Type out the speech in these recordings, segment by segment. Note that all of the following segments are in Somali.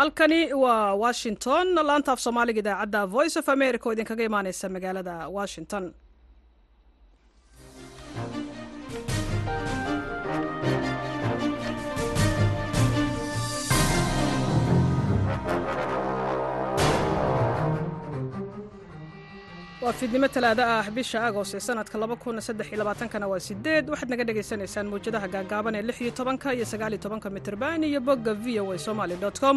halkani waa washington. Laanta af soomaaliga idaacadda voice of america oo idinkaga imaaneysa magaalada washington waa fiidnimo talaado ah bisha agost ee sanadka kana waa sideed waxaad naga dhagaysanaysaan mawjadaha gaagaaban ee lix iyo tobanka iyo sagaal iyo tobanka mitrban iyo bogga v o a somaly com.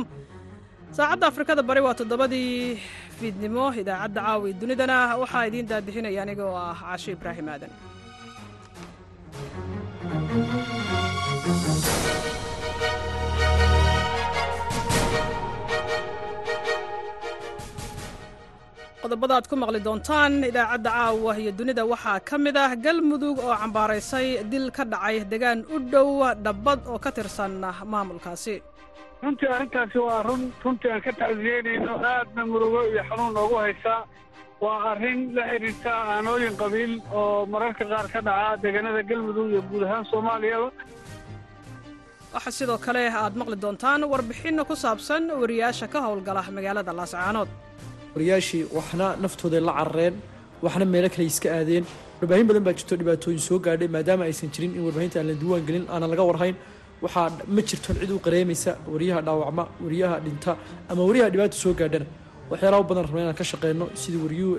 Saacadda afrikada bari waa toddobadii fiidnimo idaacadda caawi dunidana. Waxaa idiin daadixinaya aniga ah caasho ibraahim aadan qodobada aad ku maqli doontaan idaacadda caawa iyo dunida waxaa ka mid ah galmudug oo cambaaraysay dil ka dhacay degaan u dhow dhabbad oo ka tirsan maamulkaasi. Runtii arrintaasi waa run runtii aan ka tacsiyeynayno aadna murugo iyo xanuun noogu haysaa waa arrin la xidhiirta aanooyin qabiil oo mararka qaar ka dhaca deegaanada galmudug iyo guud ahaan soomaaliyaba waxaa sidoo kale aad maqli doontaan warbixinna ku saabsan wariyaasha ka howlgala magaalada laascaanood wariyaashii waxna naftooday la carareen waxna meelo kale iska aadeen. Warbaahin badan baa jirto dhibaatooyin soo gaadhay maadaama aysan jirin in warbaahinta aan la diiwaan gelin aanan laga warhayn. Waxaa ma jirton cid u qareemaysa wariyaha dhaawacma wariyaha dhinta ama wariyaha dhibaata soo gaadhana. Waxyaalaha badan rabna inaan ka shaqeyno sidii wariyuhu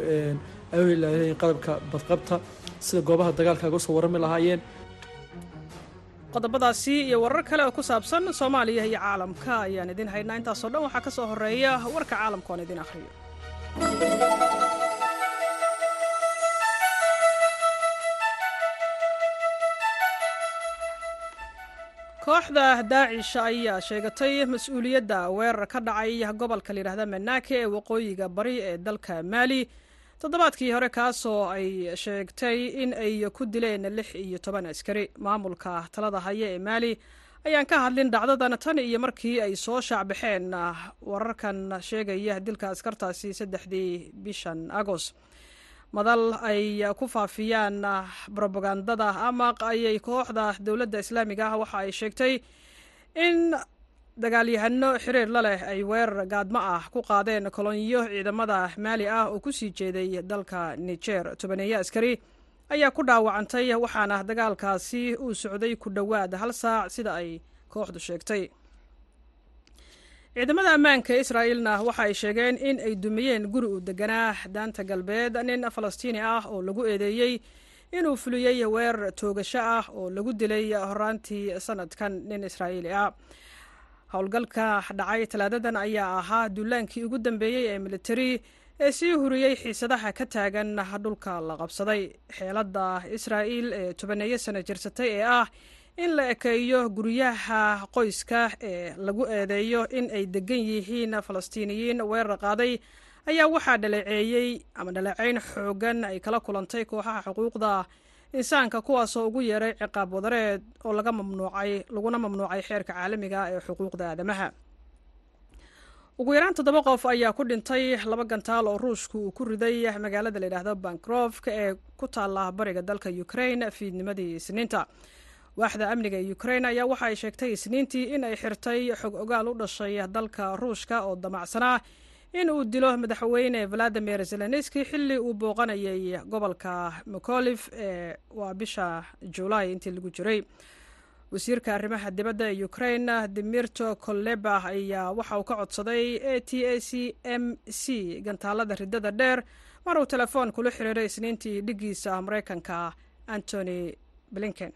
ay u qadabka badqabta sida goobaha dagaalka aga soo warrami lahaayeen. Qodobadaasi iyo warar kale oo ku saabsan soomaaliya iyo caalamka ayaan idin haynaa. Intaasoo dhan waxaa ka soo horreeya warka caalamka oon idin akhriyo kooxda daacish ayaa sheegatay mas'uuliyadda weerar ka dhacay gobolka layidhahda manaake ee waqooyiga bari ee dalka maali toddobaadkii hore kaasoo ay sheegtay in ay ku dileen lix iyo toban askari. Maamulka talada haya ee maali ayaan ka hadlin dhacdadan tan iyo markii ay soo shaacbaxeen wararkan sheegaya dilka askartaasi saddexdii bishan agost. Madal ay ku faafiyaan robagandada amaq ayay kooxda dowladda islaamiga ah waxa ay sheegtay in dagaalyahano xiriir la leh ay weerar gaadmo ah ku qaadeen kolonyo ciidamada maali ah oo ku sii jeeday dalka niger. Tobaneeyo askari ayaa ku dhaawacantay waxaana dagaalkaasi uu socday ku dhowaad hal saac sida ay kooxdu sheegtay. Ciidamada ammaanka israa'iilna waxa ay sheegeen in ay dumiyeen guri uu deganaa daanta galbeed nin falastiini ah oo lagu eedeeyey inuu fuliyey weerar toogasho ah oo lagu dilay horaantii sanadkan nin israa'iili ah. Howlgalka dhacay talaadadan ayaa ahaa duulaankii ugu dambeeyey ee militari ee sii huriyey xiisadaha ka taagan dhulka la qabsaday. Xeeladda israa'iil ee tobaneeyo sano jirsatay ee ah in la ekeeyo guryaha qoyska ee lagu eedeeyo in ay degan yihiin falastiiniyiin weerar qaaday ayaa waxaa dhaleeceeyey ama dhaleeceyn xoogan ay kala kulantay kooxaha xuquuqda insaanka kuwaasoo ugu yeeray ciqaab wadareed oo laga mamnuucay laguna mamnuucay xeerka caalamiga ee xuquuqda aadamaha ugu yaraan toddoba qof ayaa ku dhintay laba gantaal oo ruushku uu ku riday magaalada layidhaahdo bankrofka ee ku taalla bariga dalka ukraine fiidnimadii isniinta. Waaxda amniga ee ukraine ayaa waxa ay sheegtay isniintii in ay xirtay xog ogaal u dhashay dalka ruushka oo damacsanaa in uu dilo madaxweyne valadimir zelenski xilli uu booqanayay gobolka mikolif ee waa bisha julaay intii lagu jiray wasiirka arrimaha dibadda ee ukraine dimirto koleba ayaa waxa uu ka codsaday a t a c m c gantaalada riddada dheer mar uu telefoon kula xiriiray isniintii dhiggiisa maraykanka antony blinken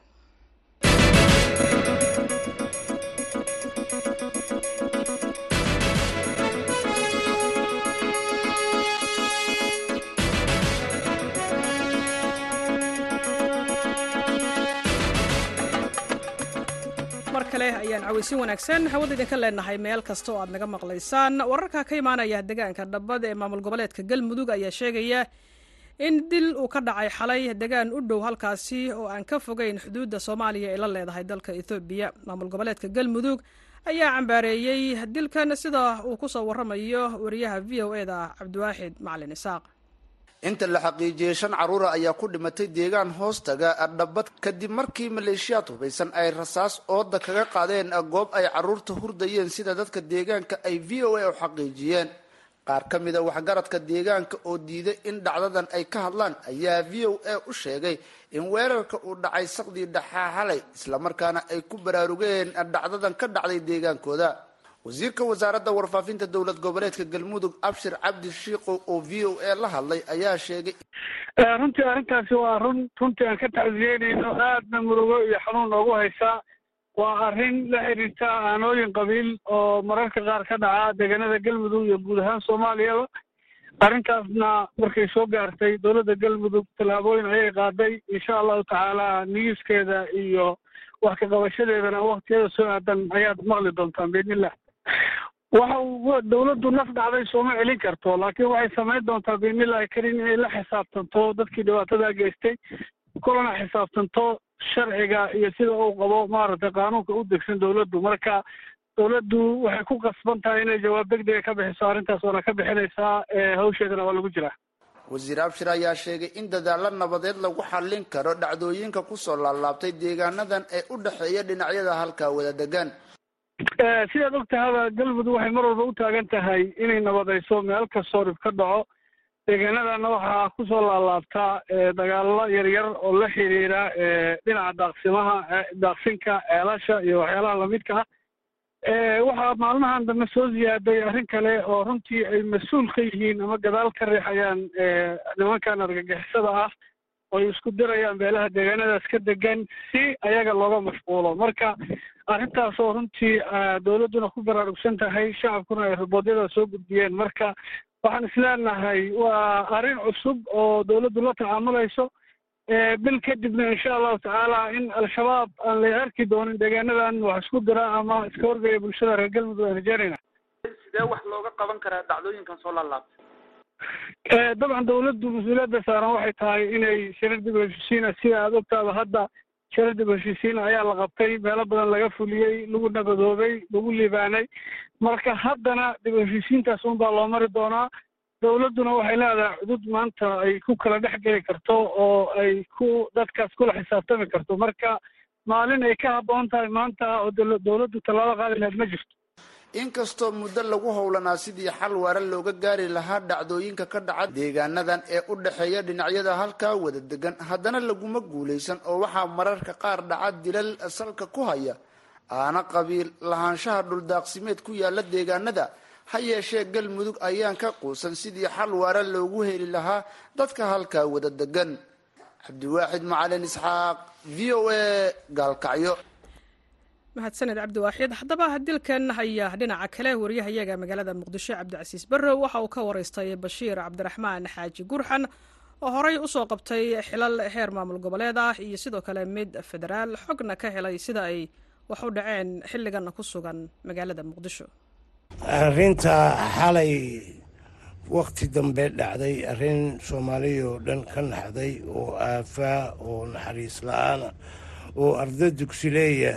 kale ayaan cawaysin wanaagsan hawada idinka leenahay meel kasta oo aad naga maqlaysaan. Wararka ka imaanaya degaanka dhabbad ee maamul goboleedka galmudug ayaa sheegaya in dil uu ka dhacay xalay degaan u dhow halkaasi oo aan ka fogeyn xuduudda soomaaliya ay la leedahay dalka ethoobiya maamul goboleedka galmudug ayaa cambaareeyey dilkan sida uu ku soo waramayo wariyaha v o eda cabdiwaaxid macalin isaaq inta la xaqiijiyey shan carruura ayaa ku dhimatay deegaan hoostaga dhabad kadib markii maleeshiyaad hubaysan ay rasaas ooda kaga qaadeen goob ay carruurta hurdayeen sida dadka deegaanka ay v o a u xaqiijiyeen. Qaar ka mida waxgaradka deegaanka oo diiday in dhacdadan ay ka hadlaan ayaa v o a u sheegay in weerarka uu dhacay saqdii dhaxaa xalay islamarkaana ay ku baraarugeen dhacdadan ka dhacday deegaankooda wasiirka wasaaradda warfaafinta dowlad goboleedka galmudug abshir cabdi shiikow oo v o a la hadlay ayaa sheegay runtii arrintaasi waa run runtii aan ka tacsiyeynayno aadna murugo iyo xanuun noogu haysaa waa arrin la xiriirta aanooyin qabiil oo mararka qaar ka dhaca deegaanada galmudug iyo guud ahaan soomaaliyaba. Arrintaasna markay soo gaartay dowladda galmudug tallaabooyin ayay qaaday insha allahu tacaala niyiskeeda iyo wax ka qabashadeedana waktiyada soo aadan ayaad maqli doontaan biidnillah waxa dowladdu naf dhacday sooma celin karto laakiin waxay samayn doontaa biidnillahi karin inay la xisaabtanto dadkii dhibaatada geystay kulana xisaabtanto sharciga iyo sida uu qabo maaragtay qaanuunka u degsan dowladdu. Marka dowladdu waxay ku qasban tahay inay jawaab degdega ka bixiso arrintaas waana ka bixinaysaa hawsheedana waa lagu jiraa. Wasiir abshir ayaa sheegay in dadaalo nabadeed lagu xallin karo dhacdooyinka ku soo laalaabtay deegaanadan ee u dhexeeya dhinacyada halkaa wada degan sidaad og tahaba galmudug waxay mar walba u taagan tahay inay nabadayso. Meel kastoo dhib ka dhaco. Deegaanadana waxaa ku soo laalaabtaa dagaalo yaryar oo la xiriira dhinaca daaqsimaha daaqsinka ceelasha iyo waxyaalaha lamidka ah. Waxaa maalmahan dambe soo ziyaaday arrin kale oo runtii ay mas'uul ka yihiin ama gadaal ka riixayaan nimankan argagixisada ah oo ay isku dirayaan beelaha deegaanadaas ka degan si ayaga looga mashquulo. Marka arrintaasoo runtii dowladduna ku baraarugsan tahay shacabkuna ay riboodyada soo gudbiyeen. Marka waxaan isleenahay waa arrin cusub oo dowladdu la tacaamulayso bil kadibna insha allahu tacaala in al-shabaab aan la arki doonin deegaanadan wax isku dira ama iska horgeeya bulshada reer galmudug aan rajaynayna sidee wax looga qaban karaa dhacdooyinkan soo laalaabtay dabcan dowladdu mas'uuliyadda saaran waxay tahay inay shirar dib heshiisiina sida aada ogtaaba hadda shirar dib heshiisiina ayaa la qabtay meelo badan laga fuliyey lagu nabadoobay lagu liibaanay marka haddana dib heshiisiintaas unbaa loo mari doonaa dowladduna waxay leedahay cudud maanta ay ku kala dhex geli karto oo ay ku dadkaas kula xisaabtami karto marka maalin ay ka habboon tahay maanta oo dowladdu tallaabo qaadi lahayd ma jirto inkastoo muddo lagu howlanaa sidii xal waara looga gaari lahaa dhacdooyinka ka dhaca deegaanadan ee u dhexeeya dhinacyada halkaa wada degan haddana laguma guulaysan oo waxaa mararka qaar dhaca dilal salka ku haya aana qabiil lahaanshaha dhuldaaqsimeed ku yaalla deegaanada. Ha yeeshee galmudug ayaan ka quusan sidii xal waara loogu heli lahaa dadka halkaa wada degan cabdiwaaxid macalin isxaaq v o a gaalkacyo mahadsaned cabdiwaaxid haddaba dilkan ayaa dhinaca kale wariyahayaga magaalada muqdisho cabdicasiis barrow waxa uu ka waraystay bashiir cabdiraxmaan xaaji gurxan oo horey u soo qabtay xilal heer maamul goboleed ah iyo sidoo kale mid federaal xogna ka helay sida ay wax u dhaceen xilligana ku sugan magaalada muqdisho. Arrinta xalay wakhti dambe dhacday arrin soomaaliya oo dhan ka naxday oo aafaa oo naxariis la'aana oo arda dugsileeya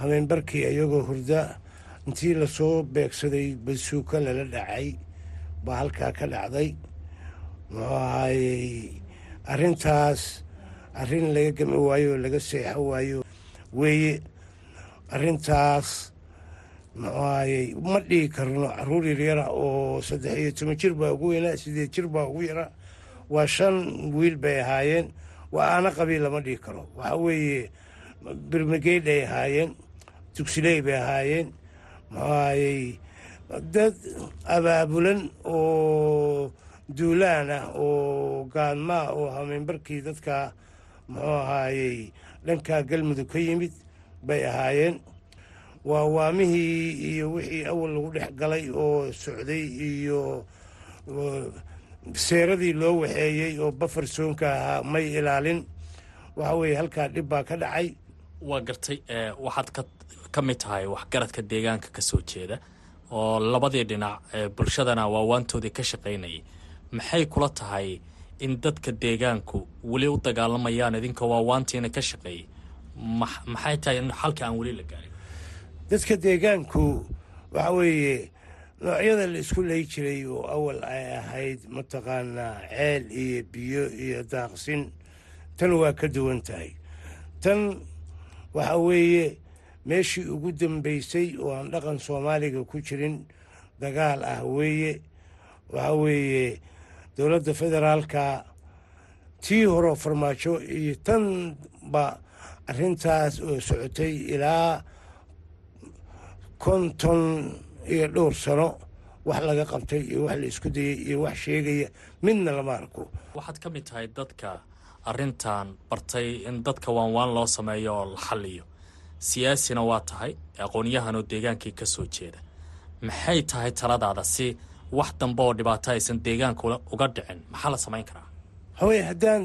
habeenbarkii iyagoo hurda intii la soo beegsaday basuuka lala dhacay baa halkaa ka dhacday. Muxuu ahayey arrintaas arrin laga gami waayo oo laga seexo waayo weeye. Arrintaas muxuu ahayey ma dhihi karno carruur yaryara oo saddex iyo toban jir baa ugu weynaa sideed jir baa ugu yaraa waa shan wiil bay ahaayeen. Waa aana qabiil lama dhihi karo. Waxa weeye birmigeyd ay ahaayeen dugsiley bay ahaayeen muxuu ahayey dad abaabulan oo duulaan ah oo gaadmaa oo hameenbarkii dadka muxuu ahaayey dhankaa galmudug ka yimid bay ahaayeen. Waa waamihii iyo wixii awal lagu dhex galay oo socday iyo seeradii loo waxeeyey oo bafarsoonka ahaa may ilaalin. Waxa weeye halkaa dhib baa ka dhacay. Waa gartay waxaad ka mid tahay waxgaradka deegaanka ka soo jeeda oo labadii dhinac bulshadana waawaantoodii ka shaqaynayay maxay kula tahay in dadka deegaanku weli u dagaalamayaan idinka waawaantiina ka shaqeeyay? Maxay tahay in xalka aan weli la gaarin? Dadka deegaanku waxa weeye noocyada la isku lay jiray oo awal ay ahayd mataqaanaa ceel iyo biyo iyo daaqsin tan waa ka duwan tahay. Tan waxa weeye meeshii ugu dambeysay oo aan dhaqan soomaaliga ku jirin dagaal ah weeye waxa weeye dowladda federaalka tii horo farmaajo iyo tanba arrintaas oo socotay ilaa konton iyo dhowr sano wax laga qabtay iyo wax la isku dayay iyo wax sheegaya midna lama arko. Waxaad ka mid tahay dadka arrintan bartay in dadka waanwaan loo sameeyo oo la xaliyo siyaasina waa tahay aqoonyahan oo deegaankii ka soo jeeda. Maxay tahay taladaada si wax dambe oo dhibaato aysan deegaanka uga dhicin? Maxaa la samayn karaa? Hawey haddaan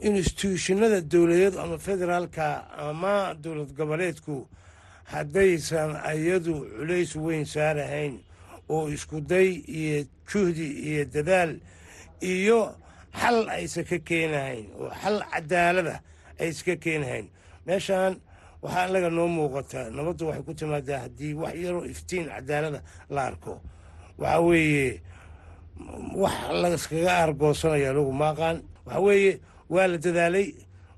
instituushinada dowladeed ama federaalka ama dowlad goboleedku haddaysan ayadu culays weyn saarahayn oo iskuday iyo juhdi iyo dadaal iyo xal aysan ka keenahayn oo xal cadaalada aysan ka keenahayn. Meeshaan waxaa anaga noo muuqata nabaddu waxay ku timaadaa haddii wax yaroo iftiin cadaalada la arko. Waxa weeye wax laskaga aargoosanaya anugu maaqaan waxa weeye waa la dadaalay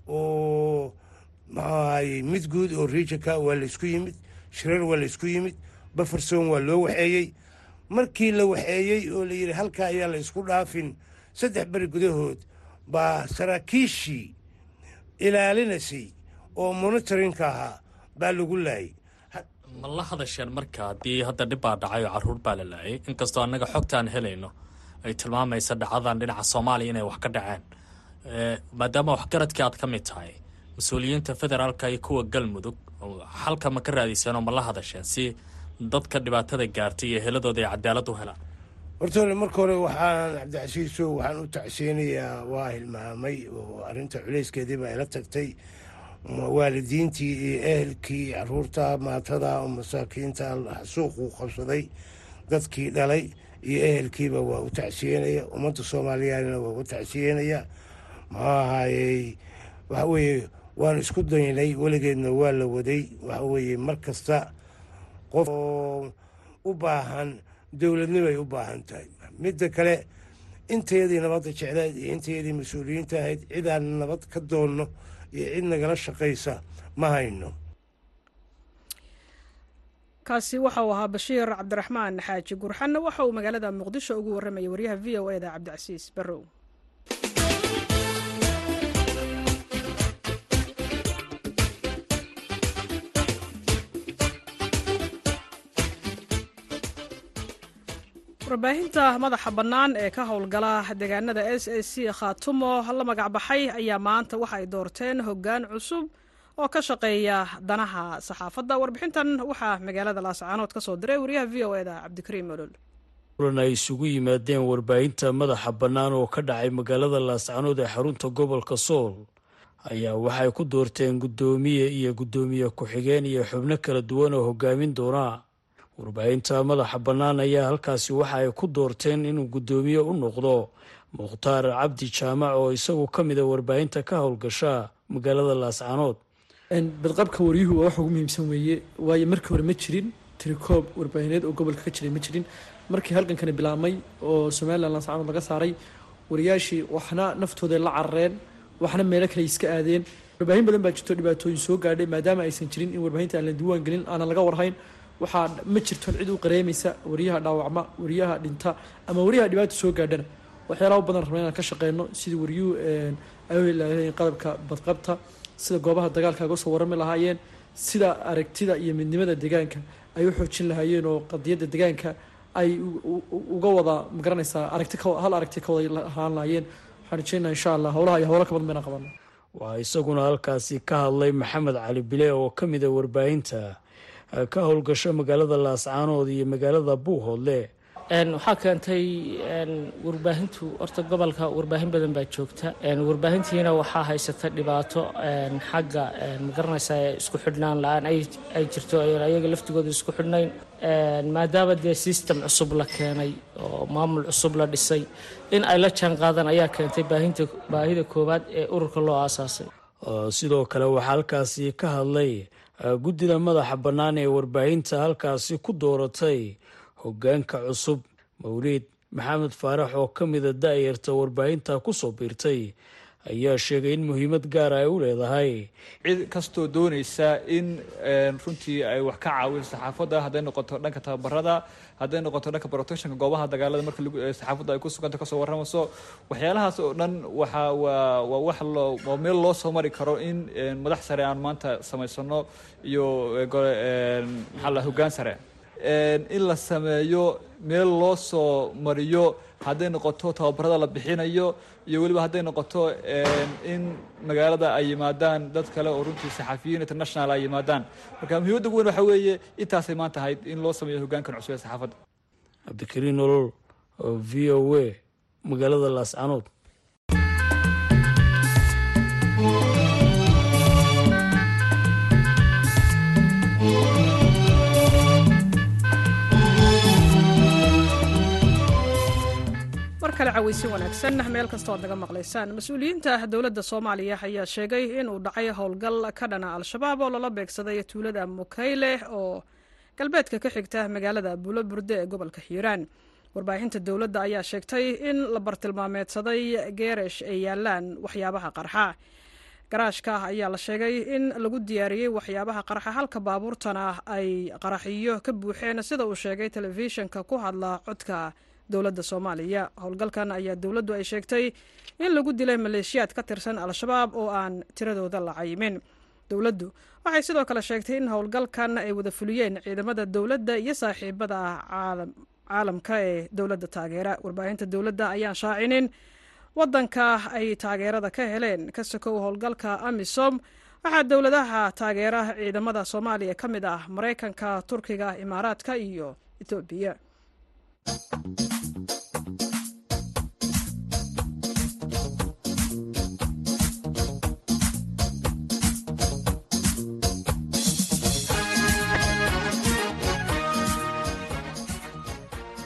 oo muxuu ahaye mid guud oo riijinka waa laysku yimid shirar waa laysku yimid baferson waa loo waxeeyey. Markii la waxeeyey oo la yidhi halka ayaa la ysku dhaafin saddex beri gudahood baa saraakiishii ilaalinaysay oo monitorinka ahaa baa lagu laayay. Ma la hadasheen marka haddii hadda dhib baa dhacay oo carruur baa la laayay? Inkastoo annaga xogtaan helayno ay tilmaamaysa dhacadan dhinaca soomaaliya inay wax ka dhaceen. Maadaama waxgaradkii aad ka mid tahay mas'uuliyiinta federaalka iyo kuwa galmudug xalka ma ka raadiseen oo ma la hadasheen si dadka dhibaatada gaartay iyo heladooda ay cadaalad u helaan? Horta hore marka hore waxaan cabdicasiiso waxaan u tacseenayaa waa hilmaamay oo arrinta culayskeedii baa ila tagtay waalidiintii iyo ehelkii carruurta maatada oo masaakiinta suuquu qabsaday dadkii dhalay iyo ehelkiiba waa u tacsiyenaya ummadda soomaaliyaadna waa u tacsiyenaya muxuu ahaayey waxa weeye waan isku daynay weligeedna waa la waday. Waxa weeye mar kasta qof u baahan dowladnimay u baahan tahay. Midda kale inteedii nabadda jecleed iyo inteedii mas'uuliyiinta ahayd cidaan nabad ka doonno iyo cid nagala shaqaysa ma hayno. Kaasi waxa uu ahaa bashiir cabdiraxmaan xaaji gurxanna waxa uu magaalada muqdisho ugu warramayay waryaha v o eda cabdicasiis barrow warbaahinta madaxa bannaan ee ka howlgala deegaanada s a c khaatumo la magacbaxay ayaa maanta waxa ay doorteen hoggaan cusub oo ka shaqeeya danaha. Saxaafadda warbixintan waxaa magaalada laascaanood ka soo diray wariyaha v o eda cabdikariim olol kulan ay isugu yimaadeen warbaahinta madaxa bannaan oo ka dhacay magaalada laascaanood ee xarunta gobolka sool ayaa waxay ku doorteen guddoomiye iyo guddoomiye ku-xigeen iyo xubno kala duwan oo hogaamin doona warbaahinta madaxa bannaan ayaa halkaasi waxa ay ku doorteen inuu guddoomiye u noqdo. Mukhtaar cabdi jaamac oo isagu ka mida warbaahinta ka howlgasha magaalada laascaanood badqabka waryuhu waa wax ugu muhiimsan weeye waayo markii hore ma jirin tirikoob warbaahineed oo gobolka ka jiray ma jirin. Markii halgankani bilaabmay oo somalilan laascaanood laga saaray wariyaashii waxna naftooda la carareen waxna meelo kale iska aadeen. Warbaahin badan baa jirto dhibaatooyin soo gaadhay maadaama aysan jirin in warbaahinta aan la diiwaan gelin aanan laga warhayn waxaa ma jirto cid u qareemaysa wariyaha dhaawacma wariyaha dhinta ama wariyaha dhibaata soo gaadhana waxyaalaha badan rabna inaan ka shaqeyno sidii waryuhu ay u qadabka badqabta sida goobaha dagaalka aga soo warami lahaayeen sida aragtida iyo midnimada deegaanka. Ay u xoojin lahaayeen oo qadiyadda deegaanka ay uga wada ma garanaysaa aragti hal aragti ka wada lahaan lahaayeen. Waxaan rajeynaa insha allah howlaha iyo howlo ka badan bayna qabano waxaa isaguna halkaasi ka hadlay maxamed cali bile oo ka mida warbaahinta ka howlgasho magaalada laascaanood iyo magaalada buuhoodle. Waxaa keentay warbaahintu horta gobolka warbaahin badan baa joogta. Warbaahintiina waxaa haysata dhibaato xagga magaranaysa isku xidhnaan la'aan ay jirto ayaga laftigooda isku xidhnayn. Maadaama dee system cusub la keenay oo maamul cusub la dhisay in ay la jaan qaadaan ayaa keentay baahida koowaad ee ururka loo aasaasay sidoo kale waxaa halkaasi ka hadlay guddida madaxa bannaan ee warbaahinta halkaasi ku dooratay hoggaanka cusub mawliid maxamed faarax oo ka mida daayarta warbaahinta ku soo biirtay ayaa sheegay in muhiimad gaara ay u leedahay. Cid kastoo doonaysa in runtii ay wax ka caawiso saxaafadda hadday noqoto dhanka tababarada hadday noqoto dhanka protectionka goobaha dagaalada marka saxaafadda ay ku suganta ka soo warramayso waxyaalahaas oo dhan waxa waa waa wax loo waa meel loo soo mari karo in madax sare aan maanta samaysano iyo maxaa la hoggaan sare. In la sameeyo meel loo soo mariyo hadday noqoto tababarada la bixinayo iyo weliba hadday noqoto in magaalada ay yimaadaan dad kale oo runtii saxafiyiin international ay yimaadaan. Marka muhiimadda ugu weyn waxa weeye intaasay maanta ahayd in loo sameeyo hoggaankan cusub ee saxaafadda. Cabdikariin nolol oo v o a magaalada laascanood kale caweysi wanaagsan. Meel kastoo ad naga maqlaysaan. Mas'uuliyiinta dowladda soomaaliya ayaa sheegay inuu dhacay howlgal ka dhana al-shabaab oo lala beegsaday tuulada mukayle oo galbeedka ka xigta magaalada buulo burde ee gobolka hiiraan. Warbaahinta dowladda ayaa sheegtay in la bartilmaameedsaday geerash ay yaalaan waxyaabaha qarxa. Garaashka ayaa la sheegay in lagu diyaariyey waxyaabaha qarxa halka baabuurtana ay qaraxiyo ka buuxeen sida uu sheegay telefishinka ku hadla codka dowladda soomaaliya. Howlgalkan ayaa dowladdu ay sheegtay in lagu dilay maleeshiyaad ka tirsan al-shabaab oo aan tiradooda la cayimin dowladdu waxay sidoo kale sheegtay in howlgalkan ay wada fuliyeen ciidamada dowladda iyo saaxiibada caalamka ee dowladda taageera. Warbaahinta dowladda ayaan shaacinin wadanka ay taageerada ka heleen. Ka sokow howlgalka amisom waxaa dowladaha taageera ciidamada soomaaliya ka mid ah maraykanka turkiga imaaraadka iyo etoobiya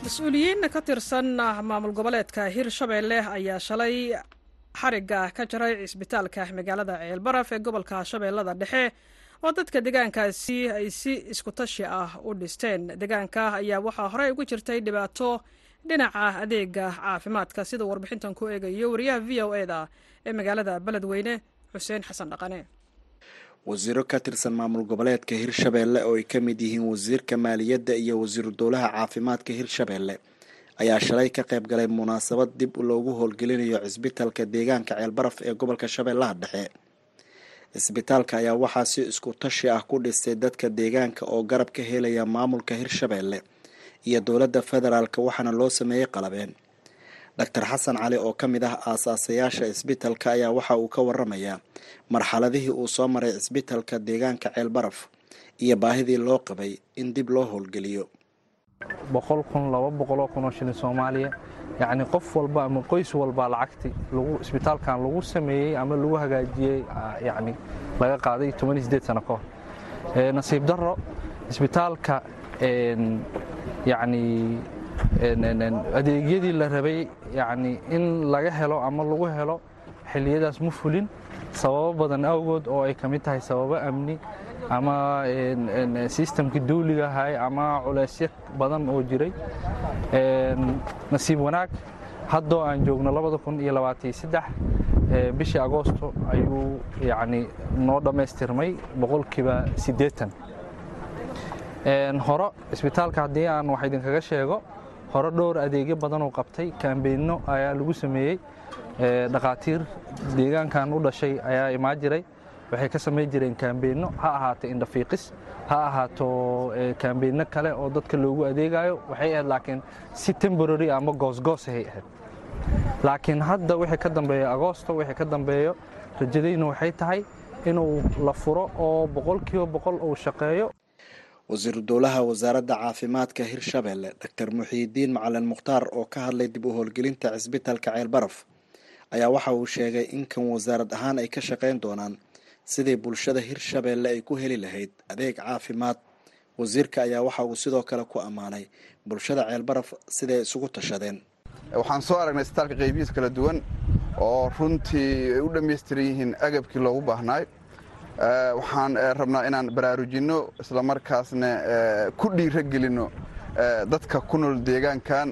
mas'uuliyiin ka tirsan maamul goboleedka hirshabeelle ayaa shalay xariga ka jaray cisbitaalka magaalada ceelbaraf ee gobolka shabeellada dhexe oo dadka deegaankaasi ay si iskutashi ah u dhisteen. Deegaanka ayaa waxaa horey ugu jirtay dhibaato dhinaca adeega caafimaadka sida warbixintan ku eegayo wariyaha v o eda ee magaalada beledweyne xuseen xasan dhaqane. Wasiiro ka tirsan maamul goboleedka hirshabeelle oo ay ka mid yihiin wasiirka maaliyadda iyo wasiiru dowlaha caafimaadka hirshabeelle ayaa shalay ka qayb galay munaasabad dib loogu howlgelinayo cisbitaalka deegaanka ceelbaraf ee gobolka shabeellaha dhexe cisbitaalka ayaa waxaa si isku tashi ah ku dhistay dadka deegaanka oo garab ka helaya maamulka hirshabeelle iyo dowladda federaalk waxaana loo sameeyey qalabeen. Doctor xasan cali oo ka mid ah aasaasayaasha cisbitaalka ayaa waxa uu ka waramayaa marxaladihii uu soo maray cisbitaalka deegaanka ceelbaraf iyo baahidii loo qabay in dib loo howlgeliyo boqol kun laba boqoloo kunoo shilin soomaaliya. Yacni qof walba ama qoys walba lacagti isbitaalkan lagu sameeyey ama lagu hagaajiyey yacni laga qaaday toban sideed sano ka hor. Nasiib darro isbitaalka yacni adeegyadii la rabay yacni in laga helo ama lagu helo xilliyadaas ma fulin. Sababo badan awgood oo ay ka mid tahay sababo amni ama sistamkii dawliga ahay ama culeysyo badan oo jiray nasiib wanaag. Haddoo aan joogno saddex bishii agoosto ayuu yacni noo dhammaystirmay boqolkiiba siddeetan. Hore isbitaalka haddii aan wax idinkaga sheego hore dhowr adeegyo badan oo qabtay. Kaambeyno ayaa lagu sameeyey dhakhaatiir deegaankan u dhashay ayaa imaan jiray waxay ka samayn jireen kaambeyno ha ahaato indhafiiqis ha ahaato kaambeyno kale oo dadka loogu adeegayo waxay ahayd laakiin si temborary ama goosgoosahay ahayd. Laakiin hadda wixii ka dambeeya agoosto wixii ka dambeeyo rajadayna waxay tahay inuu la furo oo boqolkiiba boqol uu shaqeeyo. Wasiiru dowlaha wasaaradda caafimaadka hirshabeelle doctor muxiidiin macalin mukhtaar oo ka hadlay dib u howlgelinta cisbitaalka ceelbaraf ayaa waxa uu sheegay in kan wasaarad ahaan ay ka shaqayn doonaan sidii bulshada hirshabeelle ay ku heli lahayd adeeg caafimaad. Wasiirka ayaa waxa uu sidoo kale ku ammaanay bulshada ceelbaraf siday isugu tashadeen. Waxaan soo aragnay isbitaalka qaybihiis kala duwan oo runtii ay u dhammaystiran yihiin agabkii loogu baahnaay waxaan rabnaa inaan baraarujinno islamarkaasna ku dhiiro gelinno dadka ku nool deegaankan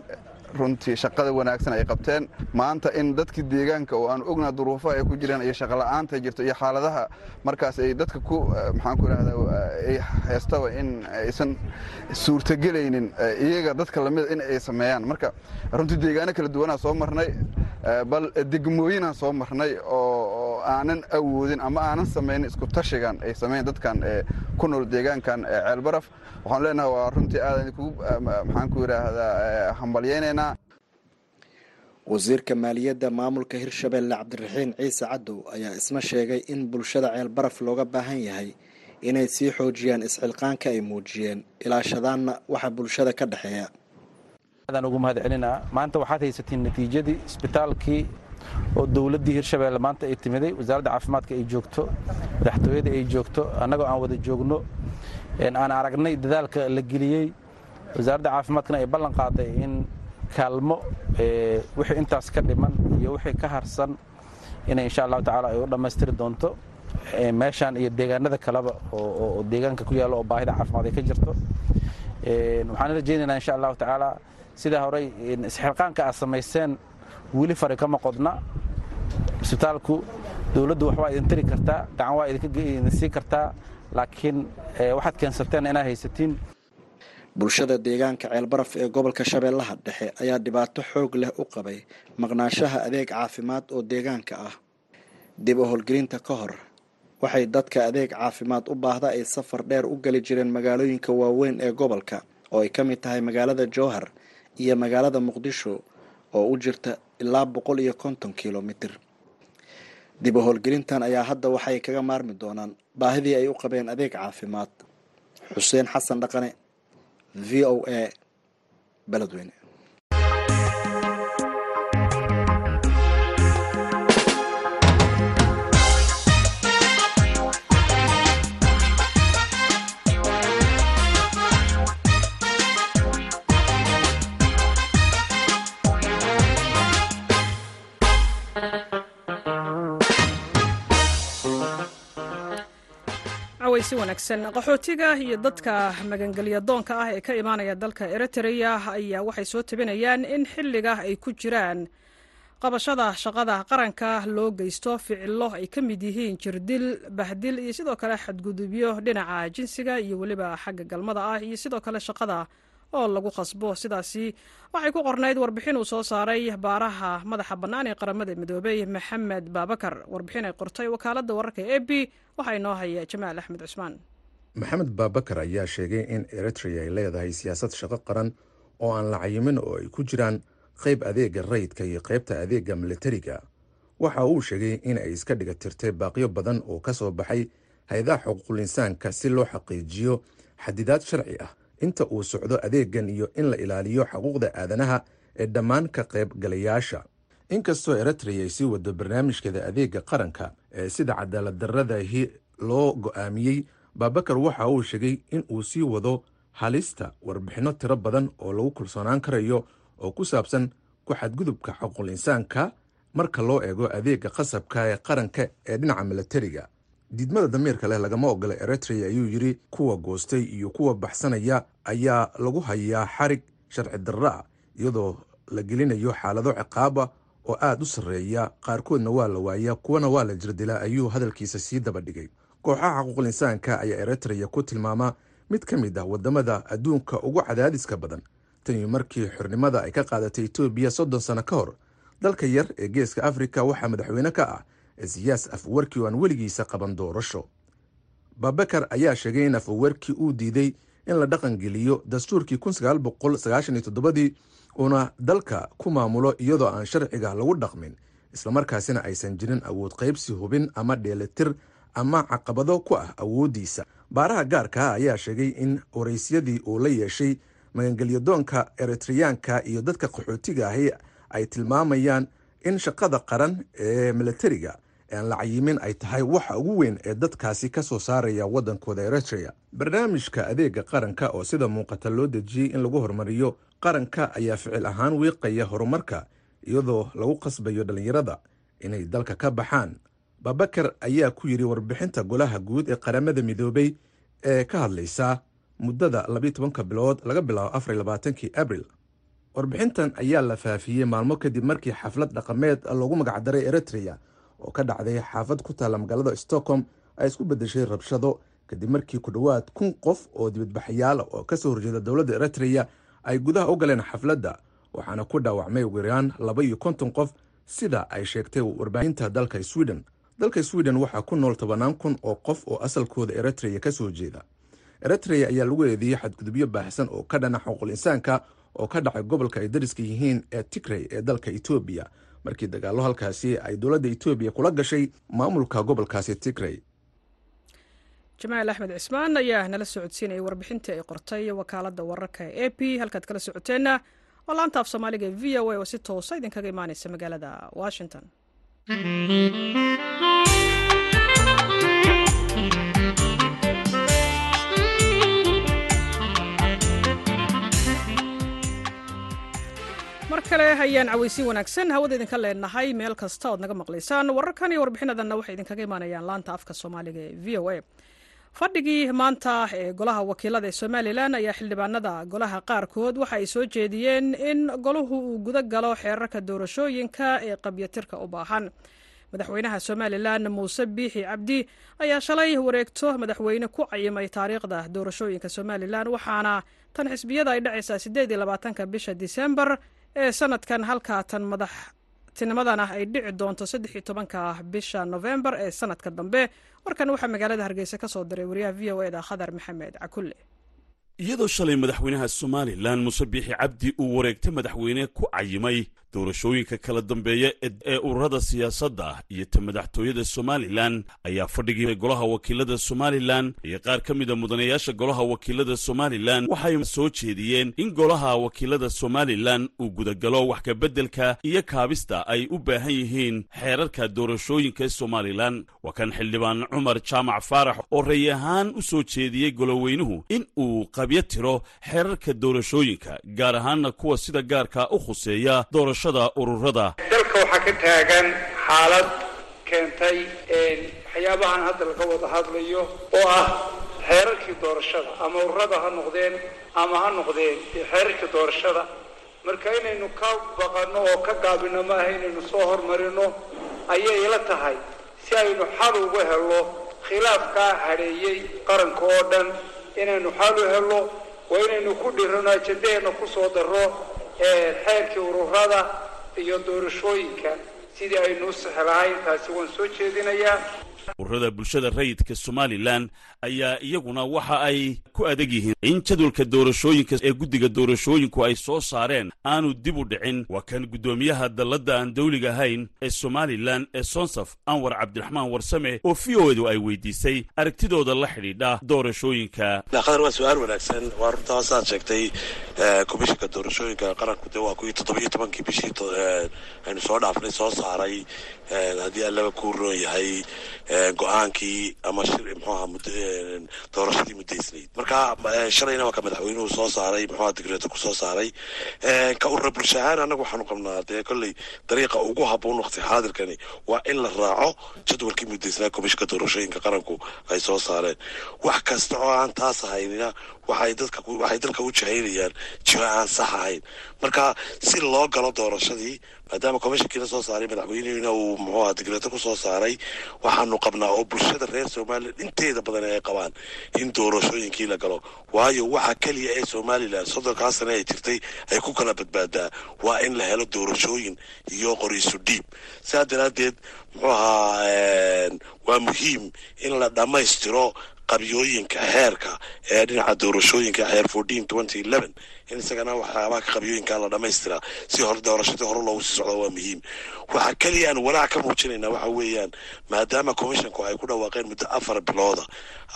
runtii shaqada wanaagsan ay qabteen. Maanta in dadkii deegaanka oo aan ognaa duruufaha ay ku jiraan iyo shaqola'aanta jirto iyo xaaladaha markaas ay dadka ku maxaan ku idhahda ay heestaba in aysan suurtagelaynin iyaga dadka lamida in ay sameeyaan. Marka runtii deegaano kala duwanaa soo marnay bal degmooyinaan soo marnay oo aanan awoodin ama aanan samaynin isku tashigan ay sameyn dadkan ku nool deegaankan ceelbaraf waxaan leenahay waa runtii aadan kugu maxaan ku idhaahdaa hambalyaynaynaa wasiirka maaliyadda maamulka hirshabelle cabdiraxiin ciise cadow ayaa isna sheegay in bulshada ceelbaraf looga baahan yahay inay sii xoojiyaan isxilqaanka ay muujiyeen ilaashadaanna waxa bulshada ka dhexeeya. Ugu mahad celinaa maanta waxaad haysatiin natiijadii isbitaalkii oo dowladdii hirshabelle maanta ay timiday wasaaradda caafimaadka ay joogto madaxtooyada ay joogto annagoo aan wada joogno aan aragnay dadaalka la geliyey wasaaradda caafimaadkana ay ballan qaaday in kaalmo wixii intaas ka dhiman iyo wixii ka harsan inay insha allahu tacaala ay u dhammaystiri doonto meeshaan iyo deegaanada kaleba oo deegaanka ku yaalla oo baahida caafimaad ay ka jirto. Waxaan rajaynaynaa insha allahu tacaala sidaa horey isxilqaanka aad samayseen weli fari kama qodna isbitaalku dowladdu waxbaa idin tiri kartaa gacan waa idin sii kartaa laakiin waxaad keensateen inaad haysatiin. Bulshada deegaanka ceelbaraf ee gobolka shabeellaha dhexe ayaa dhibaato xoog leh u qabay maqnaanshaha adeeg caafimaad oo deegaanka ah. Dib u howlgelinta ka hor waxay dadka adeeg caafimaad u baahda ay safar dheer u geli jireen magaalooyinka waaweyn ee gobolka oo ay ka mid tahay magaalada jowhar iyo magaalada muqdisho oo u jirta ilaa boqol iyo konton kilomitir. Dib u howlgelintan ayaa hadda waxay kaga maarmi doonaan baahidii ay u qabeen adeeg caafimaad. Xuseen xasan dhaqane v o a beledweyne si wanaagsan. Qaxootiga iyo dadka magangelya doonka ah ee ka imaanaya dalka eritrea ayaa waxay soo tabinayaan in xilliga ay ku jiraan. Qabashada shaqada qaranka loo geysto ficilo ay ka mid yihiin jirdil bahdil iyo sidoo kale xadgudubyo dhinaca jinsiga iyo weliba xagga galmada ah iyo sidoo kale shaqada oo lagu qasbo sidaasi waxay ku qornayd warbixin uu soo saaray baaraha madaxa bannaan ee qaramada midoobey maxamed baabakar warbixin ay qortay wakaaladda wararka e b waxaa inoo haya jamaal axmed cusmaan. Maxamed baabakar ayaa sheegay in eritrea ay leedahay siyaasad shaqo qaran oo aan la cayimin oo ay ku jiraan qayb adeega rayidka iyo qaybta adeega militariga waxa uu sheegay in ay iska dhiga tirtay baaqyo badan oo ka soo baxay hay'adaha xuquuqul insaanka si loo xaqiijiyo xadidaad sharci ah inta uu socdo adeegan iyo in la ilaaliyo xuquuqda aadanaha ee dhammaan ka qaybgalayaasha inkastoo eritrea ay sii wado barnaamijkeeda adeega qaranka ee sida cadaalad darradahi loo go'aamiyey baabakar waxa uu sheegay in uu sii wado halista warbixinno tiro badan oo lagu kalsoonaan karayo oo ku saabsan ku xadgudubka xuquuqul insaanka marka loo eego adeega qasabka ee qaranka ee dhinaca milatariga diidmada damiirka leh lagama ogola eritrea ayuu yidhi kuwa goostay iyo kuwa baxsanaya ayaa lagu hayaa xarig sharci darro ah iyadoo la gelinayo xaalado ciqaaba oo aad u sarreeya. Qaarkoodna waa la waayaa kuwana waa la jirdilaa ayuu hadalkiisa sii daba dhigay. Kooxaha xuquuqul insaanka ayaa eritrea ku tilmaama mid ka mid ah waddamada adduunka ugu cadaadiska badan tanii markii xornimada ay ka qaadatay etoobiya soddon sano ka hor dalka yar ee geeska afrika waxaa madaxweyne ka ah siyaas afwarki oo aan weligiisa qaban doorasho. Babakar ayaa sheegay in afwarki uu diiday in la dhaqangeliyo dastuurkii dii uuna dalka ku maamulo iyadoo aan sharciga lagu dhaqmin islamarkaasina aysan jirin awood qaybsi hubin ama dheelitir ama caqabado ku ah awooddiisa. Baaraha gaarka ah ayaa sheegay in waraysyadii uu la yeeshay magangelyadoonka eritreyaanka iyo dadka qaxootiga ahi ay tilmaamayaan in shaqada qaran ee milatariga aan la cayimin ay tahay waxa ugu weyn ee dadkaasi ka soo saaraya waddankooda eritrea barnaamijka adeega qaranka oo sida muuqata loo dejiyey in lagu horumariyo qaranka ayaa ficil ahaan wiiqaya horumarka iyadoo lagu qasbayo dhallinyarada inay dalka ka baxaan. Babakar ayaa ku yidhi warbixinta golaha guud ee qaramada midoobay ee ka hadlaysa muddada labiyo tobanka bilood laga bilaabo afar iyo labaatankii abril. Warbixintan ayaa la faafiyey maalmo kadib markii xaflad dhaqameed loogu magacdaray eritrea oo ka dhacday xaafad ku taalla magaalada stockholm ay isku beddeshay rabshado. Kadib markii ku dhowaad kun qof oo dibadbaxyaala oo ka soo horjeeda dowladda eritrea ay gudaha u galeen xafladda waxaana ku dhaawacmay ugu yaraan laba iyo konton qof sida ay sheegtay warbaahinta dalka sweden. Dalka sweden waxaa ku nool tobannaan kun oo qof oo asalkooda eritrea ka soo jeeda. Eritrea ayaa lagu eedeeyey xadgudubyo baahsan oo ka dhana xuquuqul insaanka oo ka dhacay gobolka ay dariska yihiin ee tigrey ee dalka etoobiya markii dagaallo halkaasi ay dowladda etoobiya kula gashay maamulka gobolkaasi tigrey jamaal axmed cismaan ayaa nala socodsiinayay warbixintii ay qortay wakaaladda wararka a p. Halkaad kala socoteenna oo laanta af soomaaliga v o a oo si toosa idinkaga imaaneysa magaalada washington mar kale hayaan caweysiin wanaagsan hawada idinka leenahay meel kasta ood naga maqlaysaan wararkan iyo warbixinadanna waxay idinkaga imaanayaan laanta afka soomaaliga ee v o a. Fadhigii maanta ee golaha wakiilada ee somalilan ayaa xildhibaanada golaha qaarkood waxa ay soo jeediyeen in golahu uu guda galo xeerarka doorashooyinka ee qabyatirka u baahan. Madaxweynaha somalilan muuse biixi cabdi ayaa shalay wareegto madaxweyne ku cayimay taariikhda doorashooyinka somalilan waxaana tan xisbiyada ay dhacaysaa sideed iyo labaatanka bisha disembar ee sanadkan halkaa tan madaxtinimadana ay dhici doonto saddex iyo tobanka bisha novembar ee sanadka dambe. Warkan waxaa magaalada hargeysa ka soo diray wariyaha v o eda khadar maxamed cakulle. Iyadoo shalay madaxweynaha somalilan muuse biixi cabdi uu wareegta madaxweyne ku cayimay doorashooyinka kala dambeeya ee ururada siyaasadda iyo ta madaxtooyada somalilan ayaa fadhigii golaha wakiilada somalilan iyo qaar ka mida mudanayaasha golaha wakiilada somalilan. Waxay soo jeediyeen in golaha wakiilada somalilan uu gudagalo wax kabeddelka iyo kaabista ay u baahan yihiin xeerarka doorashooyinka somalilan. Waa kan xildhibaan cumar jaamac faarax oo ray ahaan u soo jeediyey goloweynuhu in uu qabyo tiro xeerarka doorashooyinka gaar ahaanna kuwa sida gaarka u khuseeya ururada. Dalka waxaa ka taagan xaalad keentay waxyaabahan hadda laga wada hadlayo oo ah xeerarkii doorashada. Ama ururada ha noqdeen ama ha noqdeen xeerarkii doorashada. Marka inaynu ka baqanno oo ka gaabino maaha inaynu soo hormarino ayay ila tahay. Si aynu xal uga helo khilaafkaa hadheeyey qaranka oo dhan inaynu xal u helo waa inaynu ku dhirano ajandaheena ku soo darro xeerkii ururada iyo doorashooyinka sidii aynu u sixi lahayn taasi waan soo jeedinayaa ururada bulshada rayidka somalilan ayaa iyaguna waxa ay ku adag yihiin in jadwalka doorashooyinka ee guddiga doorashooyinku ay soo saareen aanu dib u dhicin. Waa kan guddoomiyaha dalladda aan dawliga ahayn ee somalilan ee sonsaf anwar cabdiraxmaan warsame oo v o edu ay weydiisay aragtidooda la xidhiidha doorashooyinka. Qadar waa su'aal wanaagsan. Waa runta hoosaad sheegtay komishinka doorashooyinka qaranku de waa kuwii toddobiyo tobankii bishii aynu soo dhaafnay soo saaray. Haddii allaba kuu roon yahay go'aankii ama shir mxuaha doorashadii muddaysnayd marka shalayna waa ka madaxweynuhu soo saaray mxuaha digreeto ku soo saaray ka urura bulsha ahaan annagu waxaanu qabnaa dee kolley dariiqa ugu habboon waqti xaadirkani waa in la raaco jadwalkii muddaysnaa komishinka doorashooyinka qaranku ay soo saareen. Wax kasta oo aan taas ahaynina waxay dalka u jahaynayaan jiho aan sax ahayn. Marka si loo galo doorashadii maadaama komishinkiina soo saaray madaxweynihina uu muxuu aha digreeto ku soo saaray waxaanu qabnaa oo bulshada reer somalilan inteeda badan ay qabaan in doorashooyinkii la galo. Waayo waxa keliya ee somalilan soddonkaa sane ay jirtay ay ku kala badbaadaa waa in la helo doorashooyin iyo qoriisu dhiib. Sidaa daraaddeed muxuu ahaa waa muhiim in la dhammaystiro qabyooyinka xeerka ee dhinaca doorashooyinka xeer fourteen twenty eleven. In isagana waxyaabaha ka qabyooyinka la dhammaystiraa si hore doorashadii hore loogu sii socdo waa muhiim. Waxaa keliya aan walaac ka muujinaynaa waxa weeyaan maadaama commissionku ay ku dhawaaqeen muddo afar bilooda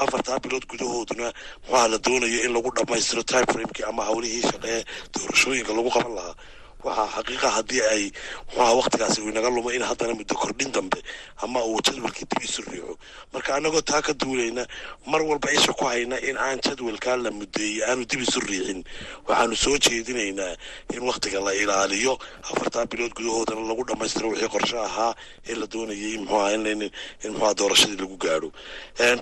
afartaa bilood gudahooduna muxuaha la doonayo in lagu dhammaystiro time framekii ama howlihii shaqee doorashooyinka lagu qaban lahaa waxaa xaqiiqa haddii ay muxuaha waktigaasi uu inaga lumo in haddana muddo kordhin dambe ama uu jadwalkii dib isu riixo. Marka annagoo taa ka duulayna mar walba isha ku hayna in aan jadwalkaa la muddeeyey aanu dib isu riixin. Waxaanu soo jeedinaynaa in wakhtiga la ilaaliyo. Afartaa bilood gudahoodana lagu dhammaystiro wixii qorshe ahaa ee la doonayay muxuaha in muxuaha doorashadii lagu gaadho.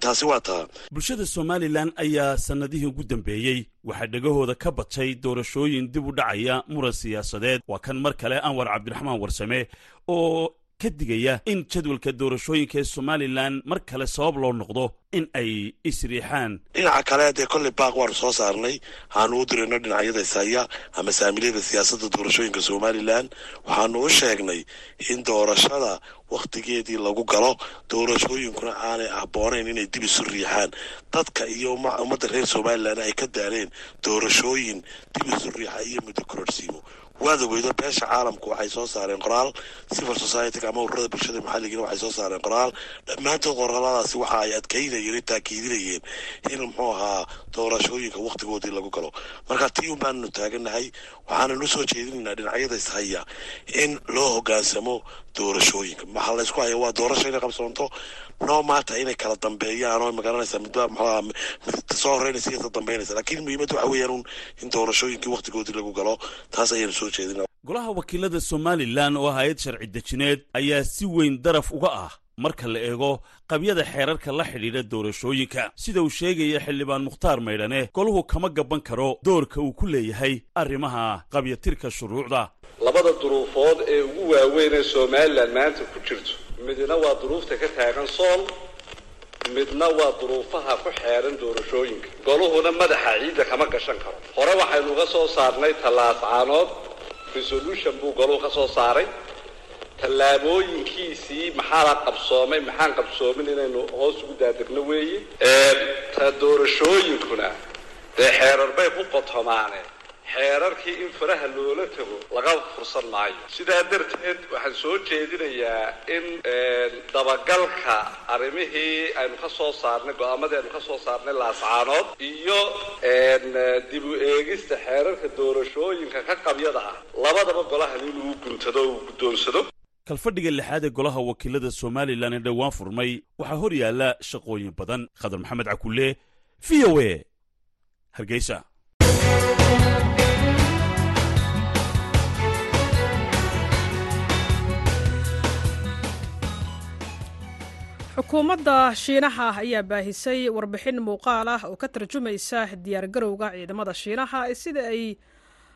Taasi waa taa. Bulshada somalilan ayaa sannadihii ugu dambeeyey. Waxaa dhegahooda ka batay doorashooyin dib u dhacaya muran siyaasadeed waa kan mar kale anwar cabdiraxmaan warsame oo ka digaya in jadwalka doorashooyinka ee somalilan mar kale sabab loo noqdo in ay isriixaan dhinaca kale dee kolley baaq waanu soo saarnay waxaanu u dirayno dhinacyada ishaya ama saamilyada siyaasadda doorashooyinka somalilan waxaanu u sheegnay in doorashada wakhtigeedii lagu galo doorashooyinkuna aanay habboonayn inay dib isu riixaan. Dadka iyo ummadda reer somalilan ay ka daaleen doorashooyin dib isu riixa iyo muddo kororsiimo waad ogeydo beesha caalamku waxay soo saareen qoraal. Civil society ama ururada bulshada maxalligina waxay soo saareen qoraal. Dhammaantood qoraaladaasi waxa ay adkaynayeen taakiidinayeen in muxuu ahaa doorashooyinka wakhtigoodii lagu galo. Marka tii un baananu taaganahay waxaananu soo jeedinaynaa dhinacyada ishaya in loo hogaansamo doorashooyinka maxaa laysku haya waa doorasho inay qabsoonto noo maata inay kala dambeeyaan oo ma garanaysaa midba muxuaha mid soo horeynaysa iyo dambeynaysa. Laakiin muhiimadda waxa weeyaan in doorashooyinkii wakhtigoodii lagu galo taas ayaanu soo jeedina golaha wakiilada somalilan oo hay'ad sharci dejineed ayaa si weyn daraf uga ah marka la eego qabyada xeerarka la xidhiidha doorashooyinka. Sida uu sheegaya xildhibaan mukhtaar maydhane golahu kama gaban karo doorka uu ku leeyahay arrimaha qabyatirka shuruucda. Labada duruufood ee ugu waaweyn ee somalilan maanta ku jirto. Midna waa duruufta ka taagan sool midna waa duruufaha ku xeeran doorashooyinka. Goluhuna madaxa ciidda kama gashan karo. Hore waxaynu uga soo saarnay tallaascaanood resolution buu goluhu ka soo saaray tallaabooyinkiisii maxaa la qabsoomay maxaan qabsoomin inaynu hoos ugu daadegno weeye ta doorashooyinkuna dee xeerar bay ku qotomaane. Xeerarkii in faraha loola tago laga fursan maayo. Sidaa darteed waxaan soo jeedinayaa in dabagalka arrimihii aynu ka soo saarnay go'aamadii aynu ka soo saarnay laascaanood iyo dib u eegista xeerarka doorashooyinka ka qabyada ah labadaba golahan inuu guntado uu guddoonsado kalfadhiga lixaad ee golaha wakiilada somalilan ee dhowaan furmay waxaa hor yaalla shaqooyin badan. Khadar maxamed cakulle v o a. Hargeysa. Xukuumadda shiinaha ayaa baahisay warbixin muuqaal ah oo ka tarjumaysa diyaargarowga ciidamada shiinaha sida ay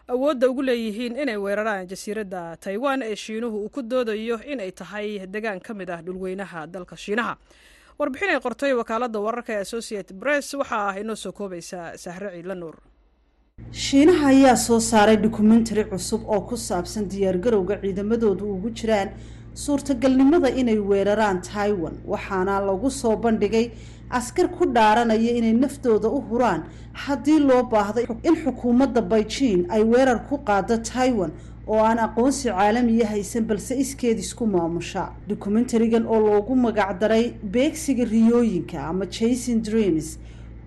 awoodda ugu leeyihiin inay weeraraan jasiiradda taiwan ee shiinuhu uu ku doodayo inay tahay degaan ka mid ah dhulweynaha dalka shiinaha. Warbixin ay qortay wakaaladda wararka ee associated press waxaa ah inoo soo koobaysa sahre ciidla nuur. Shiinaha ayaa soo saaray dokumentari cusub oo ku saabsan diyaargarowga ciidamadoodu ugu jiraan suurtagalnimada inay weeraraan taiwan waxaana lagu soo bandhigay askar ku dhaaranaya inay naftooda u huraan. Haddii loo baahdo in xukuumadda beijing ay weerar ku qaado taiwan oo aan aqoonsi caalamiya haysan balse iskeed isku maamusha. Dokumentarigan oo loogu magacdaray beegsiga riyooyinka ama jason dreams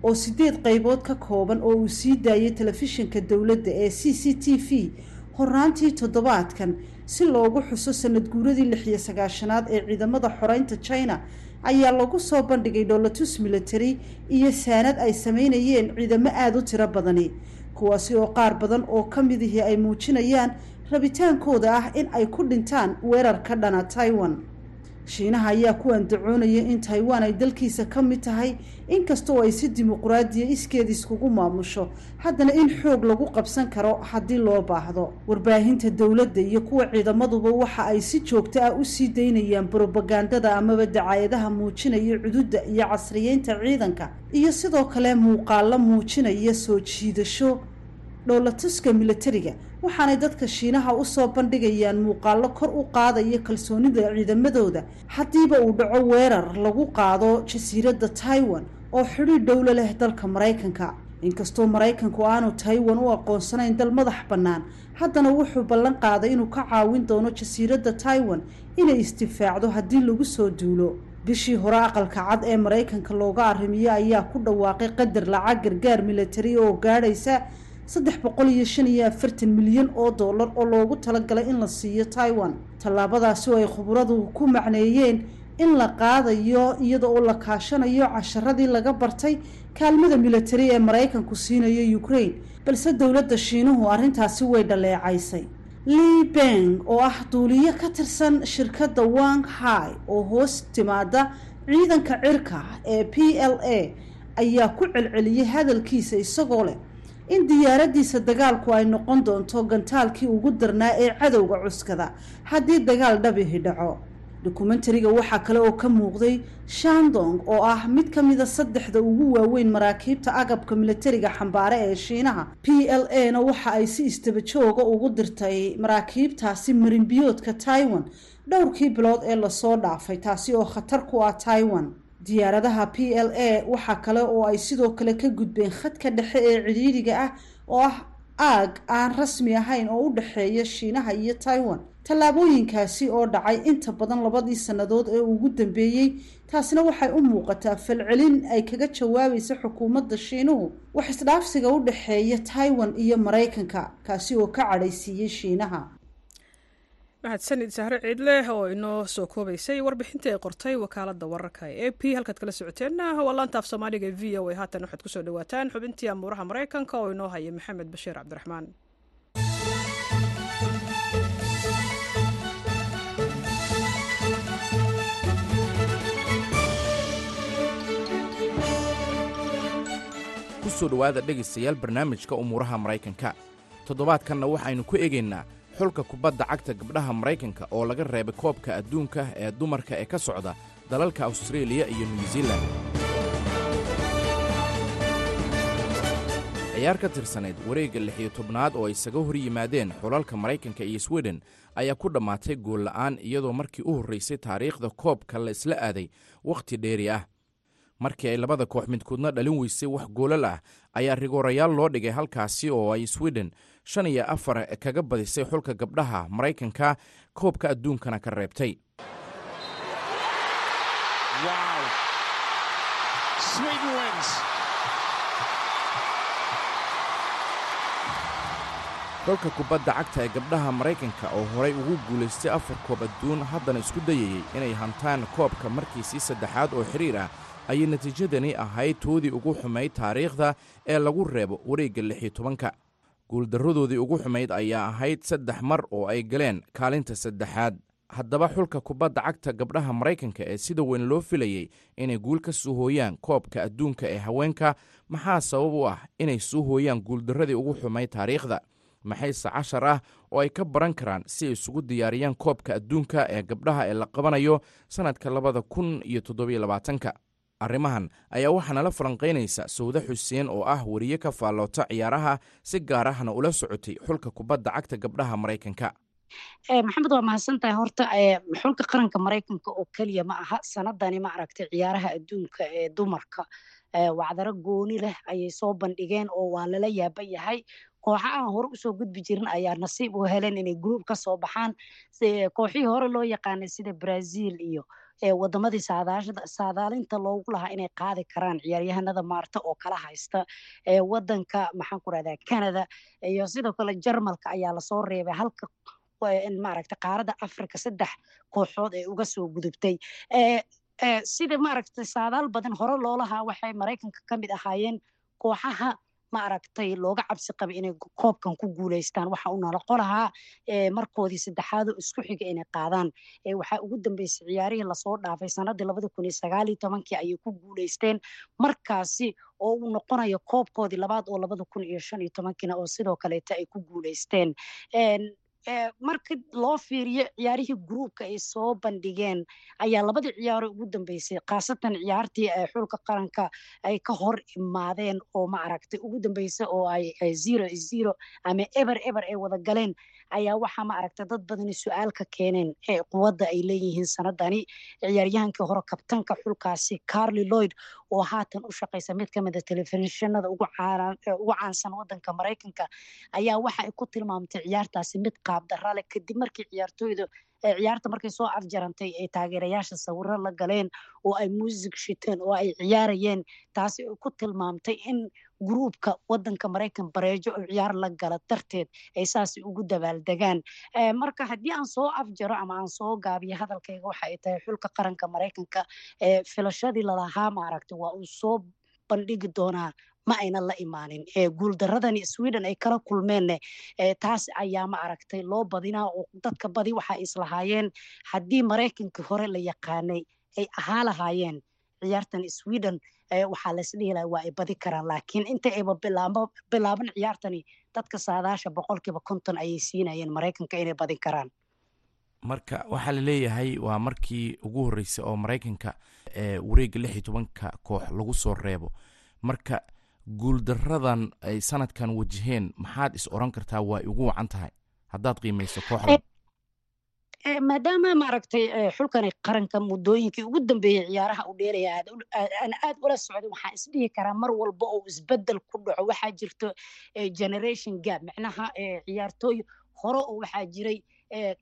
oo sideed qaybood ka kooban oo uu sii daayay telefishinka dowladda ee c c t v horaantii toddobaadkan si loogu xuso sanad guuradii lixiyo sagaashanaad ee ciidamada xoreynta china ayaa lagu soo bandhigay dholotus military iyo saanad ay sameynayeen ciidamo aada u tiro badani kuwaasi oo qaar badan oo ka midihii ay muujinayaan rabitaankooda ah in ay ku dhintaan weerar ka dhana taiwan shiinaha ayaa ku andacoonaya in taiwan ay dalkiisa ka mid tahay inkastoo ay si dimuquraadiya iskeed iskugu maamusho. Haddana in xoog lagu qabsan karo haddii loo baahdo. Warbaahinta dowladda iyo kuwa ciidamaduba waxa ay si joogto ah u sii daynayaan brobagandada amaba dacaayadaha muujinaya cududda iyo casriyeynta ciidanka. Iyo sidoo kale muuqaalo muujinaya soo jiidasho dhoolatuska militariga waxaanay dadka shiinaha u soo bandhigayaan muuqaalo kor u qaadaya kalsoonida ciidamadooda. Haddiiba uu dhaco weerar lagu qaado jasiiradda taiwan oo xidhiir dhowlo leh dalka maraykanka. Inkastoo maraykanku aanu taiwan u aqoonsanayn dal madax bannaan haddana wuxuu ballan qaaday inuu ka caawin doono jasiiradda taiwan inay istifaacdo haddii lagu soo duulo. Bishii hore aqalka cad ee maraykanka looga arrimiyo ayaa ku dhawaaqay qadar lacag gargaar militari oo gaadhaysa saddex boqol iyo shan iyo afartan milyan oo dollar oo loogu talagalay in la siiyo taiwan. Tallaabadaasi oo ay khuburadu ku macneeyeen in la qaadayo iyada oo la kaashanayo casharadii laga bartay kaalmada militari ee maraykanku siinayo ukraine balse dowladda shiinuhu arrintaasi way dhaleecaysay. Lii beng oo ah duuliye ka tirsan shirkadda wang hai oo hoos timaada ciidanka cirka ee p l a ayaa ku celceliyey hadalkiisa isagoo leh in diyaaradiisa dagaalku ay noqon doonto gantaalkii ugu darnaa ee cadowga cuskada. Haddii dagaal dhabihi dhaco. Dokumentariga waxaa kale oo ka muuqday shandong oo ah mid ka mida saddexda ugu waaweyn maraakiibta agabka militariga xambaare ee shiinaha. P l a na waxa ay si istabajooga ugu dirtay maraakiibtaasi marinbiyoodka taiwan dhowrkii bilood ee la soo dhaafay taasi oo khatar ku ah taiwan diyaaradaha p l a waxaa kale oo ay sidoo kale ka gudbeen khadka dhexe ee cidhiidhiga ah oo ah aag aan rasmi ahayn oo u dhexeeya shiinaha iyo taiwan. Tallaabooyinkaasi oo dhacay inta badan labadii sannadood ee ugu dambeeyey taasina waxay u muuqataa falcelin ay kaga jawaabaysa xukuumadda shiinuhu wax isdhaafsiga u dhexeeya taiwan iyo maraykanka kaasi oo ka cadhaysiiyey shiinaha mahadsanid sahre ciidleh oo inoo soo koobaysay warbixintii ay qortay wakaalada wararka ee a p. Halkaad kala socoteenna waa laantaaf soomaaliga e v o a haatan waxaad ku soo dhawaataan xubintii amuuraha maraykanka oo inoo haya maxamed bashiir cabdiraxmaan. Kusoo dhowaada dhegaystayaal barnaamijka umuuraha maraykanka toddobaadkanna waxaynu ku eegaynaa xulka kubadda cagta gabdhaha maraykanka oo laga reebay koobka adduunka ee dumarka ee ka socda dalalka awstareeliya iyo new zealan ciyaar ka tirsanayd wareegga lixiyo tobnaad oo ay isaga hor yimaadeen xulalka maraykanka iyo sweden ayaa ku dhammaatay goolla'aan iyadoo markii u horraysay taariikhda koobka la isla aaday wakhti dheeri ah. Markii ay labada koox midkoodna dhalin weysay wax goolal ah ayaa rigoorayaal loo dhigay halkaasi oo ay sweden shan iyo afar kaga badisay xulka gabdhaha maraykanka koobka adduunkana ka reebtay. Xulka kubadda cagta ee gabdhaha maraykanka oo horay ugu guulaystay afar koob adduun haddana isku dayayey inay hantaan koobka markiisii saddexaad oo xidhiir ah ayay natiijadani ahayd toodii ugu xumayd taariikhda ee lagu reebo wareegga lixiyo tobanka guuldarradoodii ugu xumayd ayaa ahayd saddex mar oo ay galeen kaalinta saddexaad. Haddaba xulka kubadda cagta gabdhaha maraykanka ee sida weyn loo filayey inay guul ka soo hooyaan koobka adduunka ee haweenka maxaa sabab u ah inay soo hooyaan guuldarradii ugu xumayd taariikhda? Maxayse cashar ah oo ay ka baran karaan si ay isugu diyaariyaan koobka adduunka ee gabdhaha ee la qabanayo sannadka labada kun iyo toddobiyo labaatanka arrimahan ayaa waxaa nala falanqaynaysa sawde xuseen oo ah weriye ka faalloota ciyaaraha si gaar ahna ula socotay xulka kubadda cagta gabdhaha maraykanka. Maxamed waa mahadsantahay horta xulka qaranka maraykanka oo keliya ma aha sanadani ma aragtay ciyaaraha adduunka ee dumarka. Wacdaro gooni leh ayay soo bandhigeen oo waa lala yaaba yahay. Kooxa aan hore u soo gudbi jirin ayaa nasiib u heleen inay gruub ka soo baxaan kooxihii hore loo yaqaanay sida brazil iyo wadamadii saadaalinta loogu lahaa inay qaadi karaan ciyaaryahanada maarta oo kala haysta wadanka maxaan ku rahdaa canada iyo sidoo kale jarmalka ayaa la soo reebay halka maaragta qaarada africa saddex kooxood ee uga soo gudubtay. Sida maaragta saadaal badan hore loolahaa waxay maraykanka ka mid ahaayeen kooxaha ma aragtay looga cabsi qaba inay koobkan ku guuleystaan waxa uu nala qolahaa markoodii saddexaadoo isku xiga inay qaadaan. Waxaa ugu dambeysay ciyaarihii la soo dhaafay sanadii labada kun iyo sagaal tobankii ayay ku guuleysteen markaasi oo uu noqonayo koobkoodii labaad oo labada kun iyo shan iyo tobankiina oo sidoo kaleeta ay ku guuleysteen marka loo fiiriyo ciyaarihii gruubka ay soo bandhigeen ayaa labadii ciyaaro ugu dambeysay khaasatan ciyaartii xulka qaranka ay ka hor imaadeen oo ma aragtay ugu dambeysay oo ay zero zero ama eber eber ay wada galeen ayaa waxaa ma aragtay dad badani su'aal ka keeneen ee quwadda ay leeyihiin sanadani ciyaaryahankii hore kabtanka xulkaasi carli lloyd oo haatan u shaqaysa mid ka mida telefishinada ugu caansan wadanka maraykanka ayaa waxa ay ku tilmaamtay ciyaartaasi mid qaabdarra leh kadib markii ciyaartooyda ciyaarta markay soo afjarantay ay taageerayaasha sawiro la galeen oo ay muusig shiteen oo ay ciyaarayeen taasi ku tilmaamtay in gruubka wadanka maraykan bareejo oo ciyaar la gala darteed ay saasi ugu dabaaldegaan marka haddii aan soo afjaro ama aan soo gaabiyo hadalkayga waxa ay tahay xulka qaranka maraykanka filashadii lalahaa maaragtay waa uu soo bandhigi doonaa ma ayna la imaanin. Guuldaradani sweden ay kala kulmeenne taas ayaa ma aragtay loo badinaa oo dadka badi waxa islahaayeen haddii maraykanka hore la yaqaanay ay ahaa lahaayeen. Ciyaartan sweden waxaa laysdhihi laha waa ay badi karaan laakiin inta ayba bilaaban ciyaartani dadka saadaasha boqolkiiba konton ayay siinayeen maraykanka inay badin karaan. Marka waxaa la leeyahay waa markii ugu horreysay oo maraykanka wareegga lix iyo tobanka koox lagu soo reebo. Marka guuldaradan ay sanadkan wajaheen maxaad is oran kartaa waa ugu wacan tahay? Haddaad qiimayso kooxda. Maadaama maaragtay xulkani qaranka muddooyinkii ugu dambeeyey ciyaaraha u dheelaya aan aad ula socday waxaan isdhihi karaa mar walba oo isbeddel ku dhaco waxaa jirto generation gap macnaha ciyaartooy hore oo waxaa jiray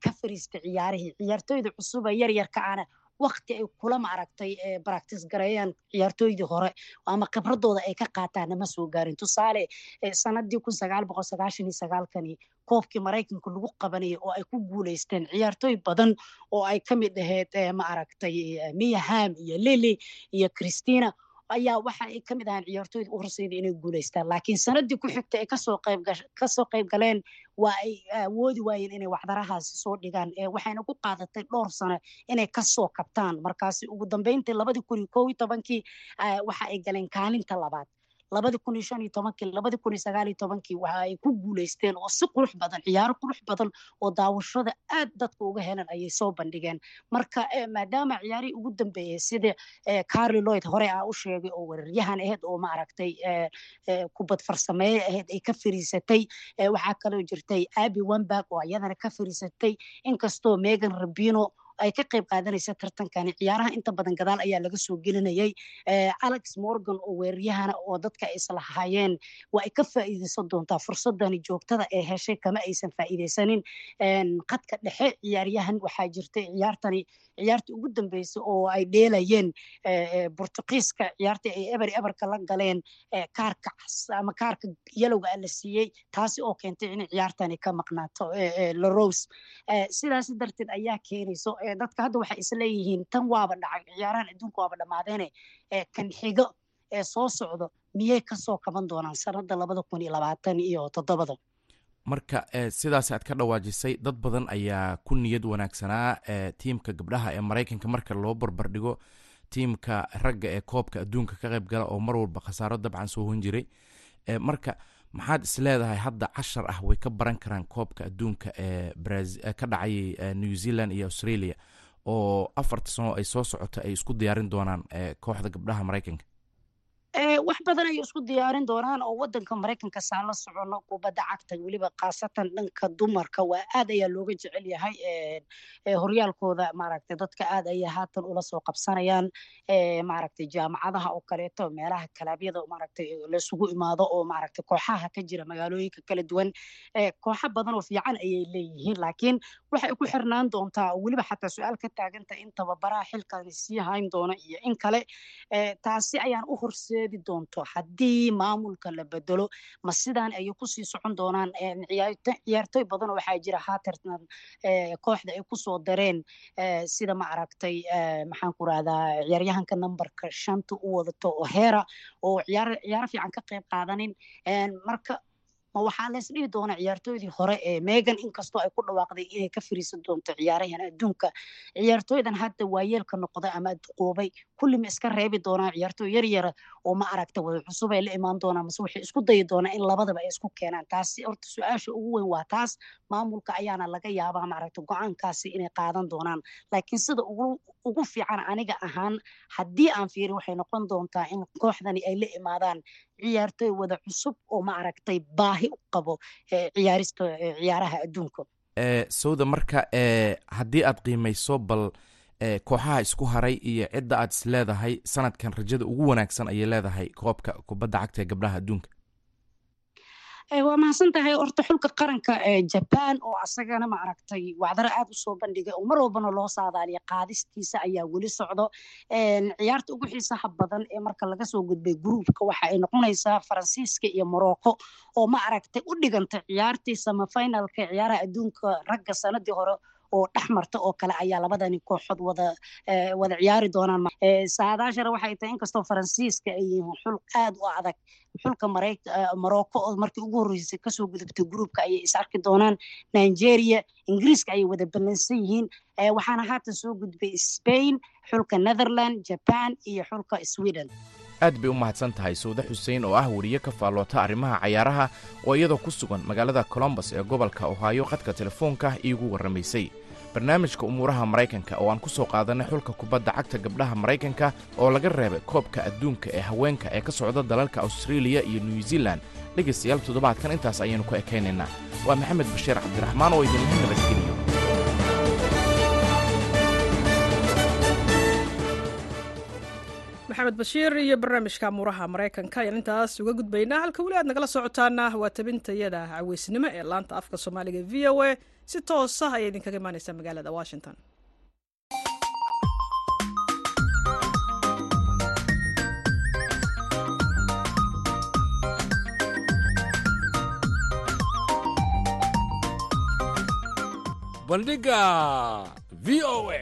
ka fariista ciyaarihii. Ciyaartooyda cusuba yaryarka ana wakti ay kula maaragtay baractis gareeyaan ciyaartooydii hore ama khibradooda ay ka qaataan nama soo gaarin. Tusaale sanadii kun sagaal boqol sagaashan iyo sagaalkani koobkii maraykanka lagu qabanayay oo ay ku guuleysteen ciyaartooy badan oo ay ka mid ahayd maaragtay mia ham iyo lily iyo christina ayaa waxa ay ka mid ahaan ciyaartooyda u horseyda inay guuleystaan. Laakiin sanadii ku xigta ay ka soo qayb ka soo qayb galeen waa ay awoodi waayeen inay waxdarahaasi soo dhigaan waxayna ku qaadatay dhowr sano inay ka soo kabtaan. Markaasi ugu dambeyntii labadii kun iyo kow iyo tobankii waxa ay galeen kaalinta labaad labadi kun iyo shan iyo tobankii labadi kun iyo sagaal iyo tobankii waxa ay ku guuleysteen oo si qurux badan ciyaaro qurux badan oo daawashada aad dadka uga helan ayay soo bandhigeen. Marka maadaama ciyaarihii ugu dambeeyey sida carli lloyd hore aa u sheegay oo weeraryahan ahayd oo maaragtay kubad farsameeye ahayd ay ka fariisatay waxaa kaloo jirtay abi wambag oo iyadana ka fariisatay. Inkastoo megan rabino ay ka qayb qaadanaysa tartankani ciyaaraha inta badan gadaal ayaa laga soo gelinayay. Alex morgan oo weeraryahana oo dadka ay islahaayeen waa ay ka faa'iideysan doontaa fursadani joogtada ee heshay kama aysan faa'iideysanin qadka dhexe ciyaaryahan waxaa jirtay ciyaartani ciyaartii ugu dambeysay oo ay dheelayeen bortuqiiska ciyaartii ay eber eberka la galeen kaarka cas ama kaarka yalowga la siiyey taasi oo keentay in ciyaartani ka maqnaato larose sidaas darteed ayaa keenayso dadka hadda waxay isleeyihiin tan waaba dhacay ciyaarahan adduunka waaba dhammaadeene kan xigo ee soo socdo miyay ka soo kaban doonaan sanada labada kun iyo labaatan iyo toddobada? Marka sidaas aad ka dhawaajisay dad badan ayaa ku niyad wanaagsanaa tiimka gabdhaha ee maraykanka marka loo barbardhigo tiimka ragga ee koobka adduunka ka qayb gala oo mar walba khasaaro dabcan soo hon jiray. Marka maxaad is leedahay hadda cashar ah way ka baran karaan koobka adduunka ee ka dhacay new zealand iyo australia oo afarta sano ay soo socota ay isku diyaarin doonaan kooxda gabdhaha maraykanka wax badan ayay isku diyaarin doonaan oo wadanka maraykanka saan la socono kubadda cagta weliba khaasatan dhanka dumarka. Waa aad ayaa looga jecel yahay horyaalkooda maaragtay dadka aad ayay haatan ula soo qabsanayaan maaragtay jaamacadaha oo kaleeto meelaha kalaabyada maaragtay laisugu imaado oo maaragtay kooxaha ka jira magaalooyinka kala duwan kooxo badan oo fiican ayay leeyihiin. Laakiin waxay ku xirnaan doontaa weliba xataa su'aal ka taaganta in tababaraha xilkani sii hayn doona iyo in kale taasi ayaan u horseedi doonto haddii maamulka la bedelo ma sidaan ayay ku sii socon doonaan ciyaartooy badan waxaa jira haatartan kooxda ay ku soo dareen sida ma aragtay maxaan ku rahdaa ciyaaryahanka numberka shanta u wadato oo heera oo ciyaaro fiican ka qayb qaadanin. Marka ma waxaa lees dhihi doona ciyaartooydii hore ee megan inkastoo ay ku dhawaaqday inay ka fariisan doonto ciyaarahan adduunka. Ciyaartooydan hadda waayeelka noqda ama duqoobay kulli ma iska reebi doonaan ciyaartooy yaryara oo ma aragta wada cusub ay la imaan doonaan mase waxay isku dayi doonaan in labadaba ay isku keenaan. Taasi horta su'aasha ugu weyn waa taas maamulka ayaana laga yaabaa maaragta go'aankaasi inay qaadan doonaan. Laakiin sida ugu fiican aniga ahaan haddii aan fiirin waxay noqon doontaa in kooxdani ay la imaadaan ciyaartooy wada cusub oo ma aragtay baahi u qabo ciyaarista ciyaaraha adduunka. Sawda marka haddii aad qiimayso bal kooxaha isku haray iyo cidda aad is leedahay sanadkan rajada ugu wanaagsan ayay leedahay koobka kubadda cagta ee gabdhaha adduunka waa mahadsan tahay horta xulka qaranka ee jaban oo asagana maaragtay wacdaro aad u soo bandhigay oo mar walbana loo saadaaliya qaadistiisa ayaa weli socdo. Ciyaarta ugu xiisaha badan ee marka laga soo gudbay gruupka waxa ay noqonaysaa faransiiska iyo morocco oo ma aragtay u dhigantay ciyaartii samafinalka ciyaaraha adduunka ragga sanadii hore oo dhex marta oo kale ayaa labadani kooxood wada wada ciyaari doonaan saadaashara waxay tahay inkastoo faransiiska ay xul aad u adag xulka morocco oo markii ugu horreysay ka soo gudubtay gruupka ayay is arki doonaan nigeria ingiriiska ayay wada ballansan yihiin waxaana haatan soo gudbay spain xulka netherland jaban iyo xulka sweden aad bay u mahadsan tahay sawde xuseen oo ah weriye ka faalloota arrimaha cayaaraha oo iyadoo ku sugan magaalada colombos ee gobolka ohaayo khadka telefoonka iigu warramaysay. Barnaamijka umuuraha maraykanka oo aan ku soo qaadanay xulka kubadda cagta gabdhaha maraykanka oo laga reebay koobka adduunka ee haweenka ee ka socda dalalka austraeliya iyo new zealan dhegaystayaal toddobaadkan intaas ayaynu ku ekaynaynaa. Waa maxamed bashiir cabdiraxmaan oo idinlaha nabadgeliyo maxamed bashiir iyo barnaamijka muuraha maraykanka ayaan intaas uga gudbaynaa halka weli aad nagala socotaana waa tabintayada caweysnimo ee laanta afka soomaaliga v o a. Si toosa ayay idinkaga imaaneysaa magaalada washington. Bandhiga v o a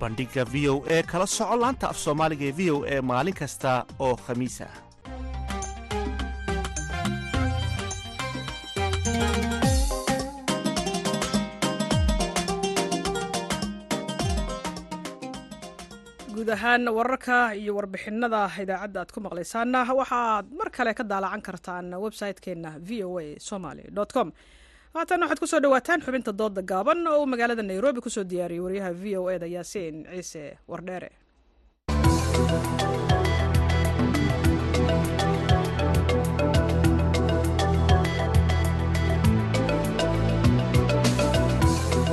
bandhigga v o e kala soco laanta af soomaaliga ee v o e maalin kasta oo khamiis ah. Guud ahaan wararka iyo warbixinada idaacadda aad ku maqlaysaana waxaad mar kale ka daalacan kartaan website-keenna v o a somaly com haatan waxaad ku soo dhawaataan xubinta dooda gaaban oo uu magaalada nairobi ku soo diyaariyey wariyaha v o eda yaasiin ciise wardheere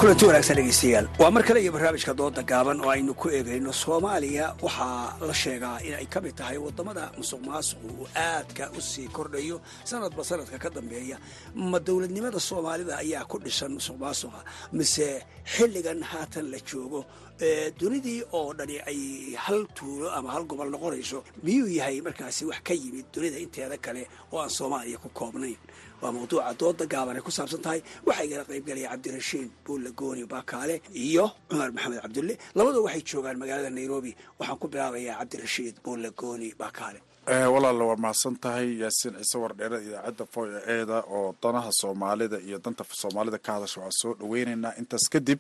kulanti wanaagsan dhegeystayaal. Waa mar kale iyo barnaamijka dooda gaaban oo aynu ku eegayno soomaaliya. Waxaa la sheegaa in ay ka mid tahay waddamada musuq maasuqu uu aadka u sii kordhayo. Sanadba sanadka ka dambeeya ma dowladnimada soomaalida ayaa ku dhisan musuq maasuqa mise xilligan haatan la joogo dunidii oo dhani ay hal tuulo ama hal gobol noqonayso miyuu yahay markaasi wax ka yimid dunida inteeda kale oo aan soomaaliya ku koobnayn waa mawduuca dooda gaaban ay ku saabsan tahay. Waxaa igala qaybgalaya cabdirashiid buulle gooni baakaale iyo cumar maxamed cabdulle. Labadoo waxay joogaan magaalada nairobi. Waxaan ku bilaabayaa cabdirashiid buulle gooni baakaale. Walaalla waa mahadsan tahay yaasiin ciise wardheere idaacadda v o eeda oo danaha soomaalida iyo danta soomaalida ka hadasha waan soo dhaweynaynaa intaas kadib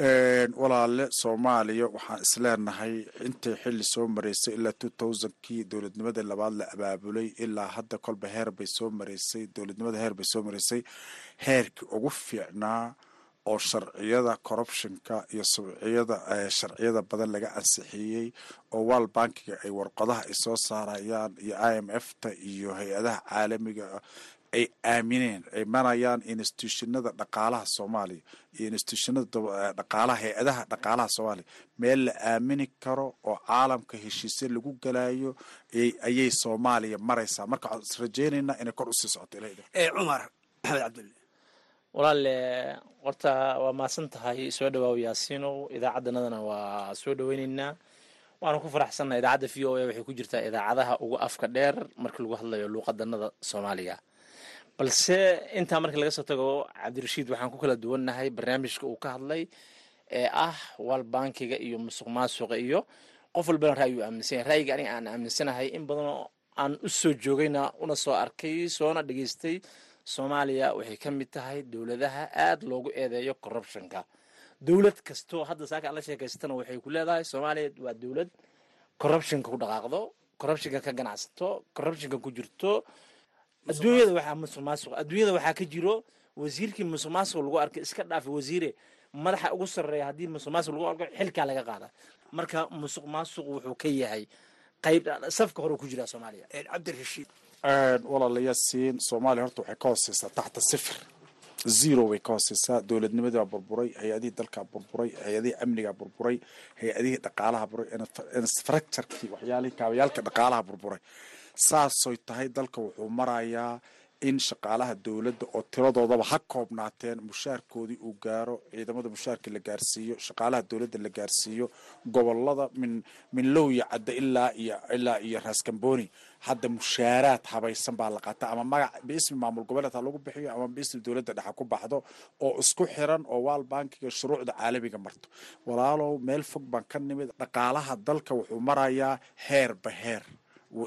walaale soomaaliya waxaan isleenahay intay xili soo mareysay ilaa two thousandkii dowladnimada labaad la abaabulay ilaa hadda kolba heer bay soo mareysay dowladnimada heer bay soo mareysay. Heerkii ugu fiicnaa oo sharciyada corruptionka iyo subciyada sharciyada badan laga ansixiyey oo world bankiga ay warqadaha ay soo saarayaan iyo i m f ta iyo hay'adaha caalamiga ay aamineen ay manayaan institutionada dhaqaalaha soomaaliya iyo institutionada dhaqaalaha hay'adaha dhaqaalaha soomaaliya meel la aamini karo oo caalamka heshiisya lagu galayo ayay soomaaliya maraysaa. Marka waxaan is rajeynaynaa inay kor u sii socoto ilaa cumar maxamed cabdulle walaale horta waa mahadsan tahay soo dhawaaw yaasiinow idaacaddanadana waa soo dhaweyneynaa. Waanu ku faraxsannaha idaacadda v o a waxay ku jirtaa idaacadaha ugu afka dheer marka lagu hadlayo luuqadanada soomaaliya balse intaa markii laga soo tago cabdirashiid waxaan ku kala duwannahay barnaamijka uu ka hadlay ee ah wal bankiga iyo musuq maasuqa iyo qof walbana ra'yu aaminsan yahay ra'yiga aniga aan aaminsanahay in badanoo aan u soo joogayna una soo arkay soona dhegaystay soomaaliya waxay ka mid tahay dowladaha aad loogu eedeeyo corruptionka. Dowlad kastoo hadda saaka aan la sheekaystana waxay ku leedahay soomaaliya waa dowlad corruptionka ku dhaqaaqdo corruptionka ka ganacsato corruptionka ku jirto adduunyada waxaa musuq maasuq adduunyada waxaa ka jiro wasiirkii musuq maasuq lagu arkay iska dhaafa wasiire. Madaxa ugu sarreeya haddii musuq maasuq lagu arko xilkaa laga qaada. Marka musuq maasuq wuxuu ka yahay qayb safka hore ku jira soomaaliya. Cabdirashiid. Walaalayaasiin soomaaliya horta waxay ka hooseysaa taxta sifir. Zero way ka hooseysaa. Dowladnimadii baa burburay hay'adihii dalkaa burburay hay'adihii amnigaa burburay hay'adihii dhaqaalaha burburay infrastructurkii waxyaalihii kaabayaalka dhaqaalaha burburay saasoy tahay dalka wuxuu marayaa in shaqaalaha dowladda oo tiradoodaba ha koobnaateen mushaarkoodii uu gaaro ciidamada mushaarka la gaarsiiyo shaqaalaha dowladda la gaarsiiyo gobollada min min lowya cadda ilaa iyo ilaa iyo raaskambooni hadda mushaaraad habaysan baa la qaata ama magac biismi maamul goboleed ha lagu bixiyo ama biismi dowladda dhexa ku baxdo oo isku xiran oo waal bankiga shuruucda caalamiga marto. Walaalow meel fog baan ka nimid dhaqaalaha dalka wuxuu marayaa heer ba heer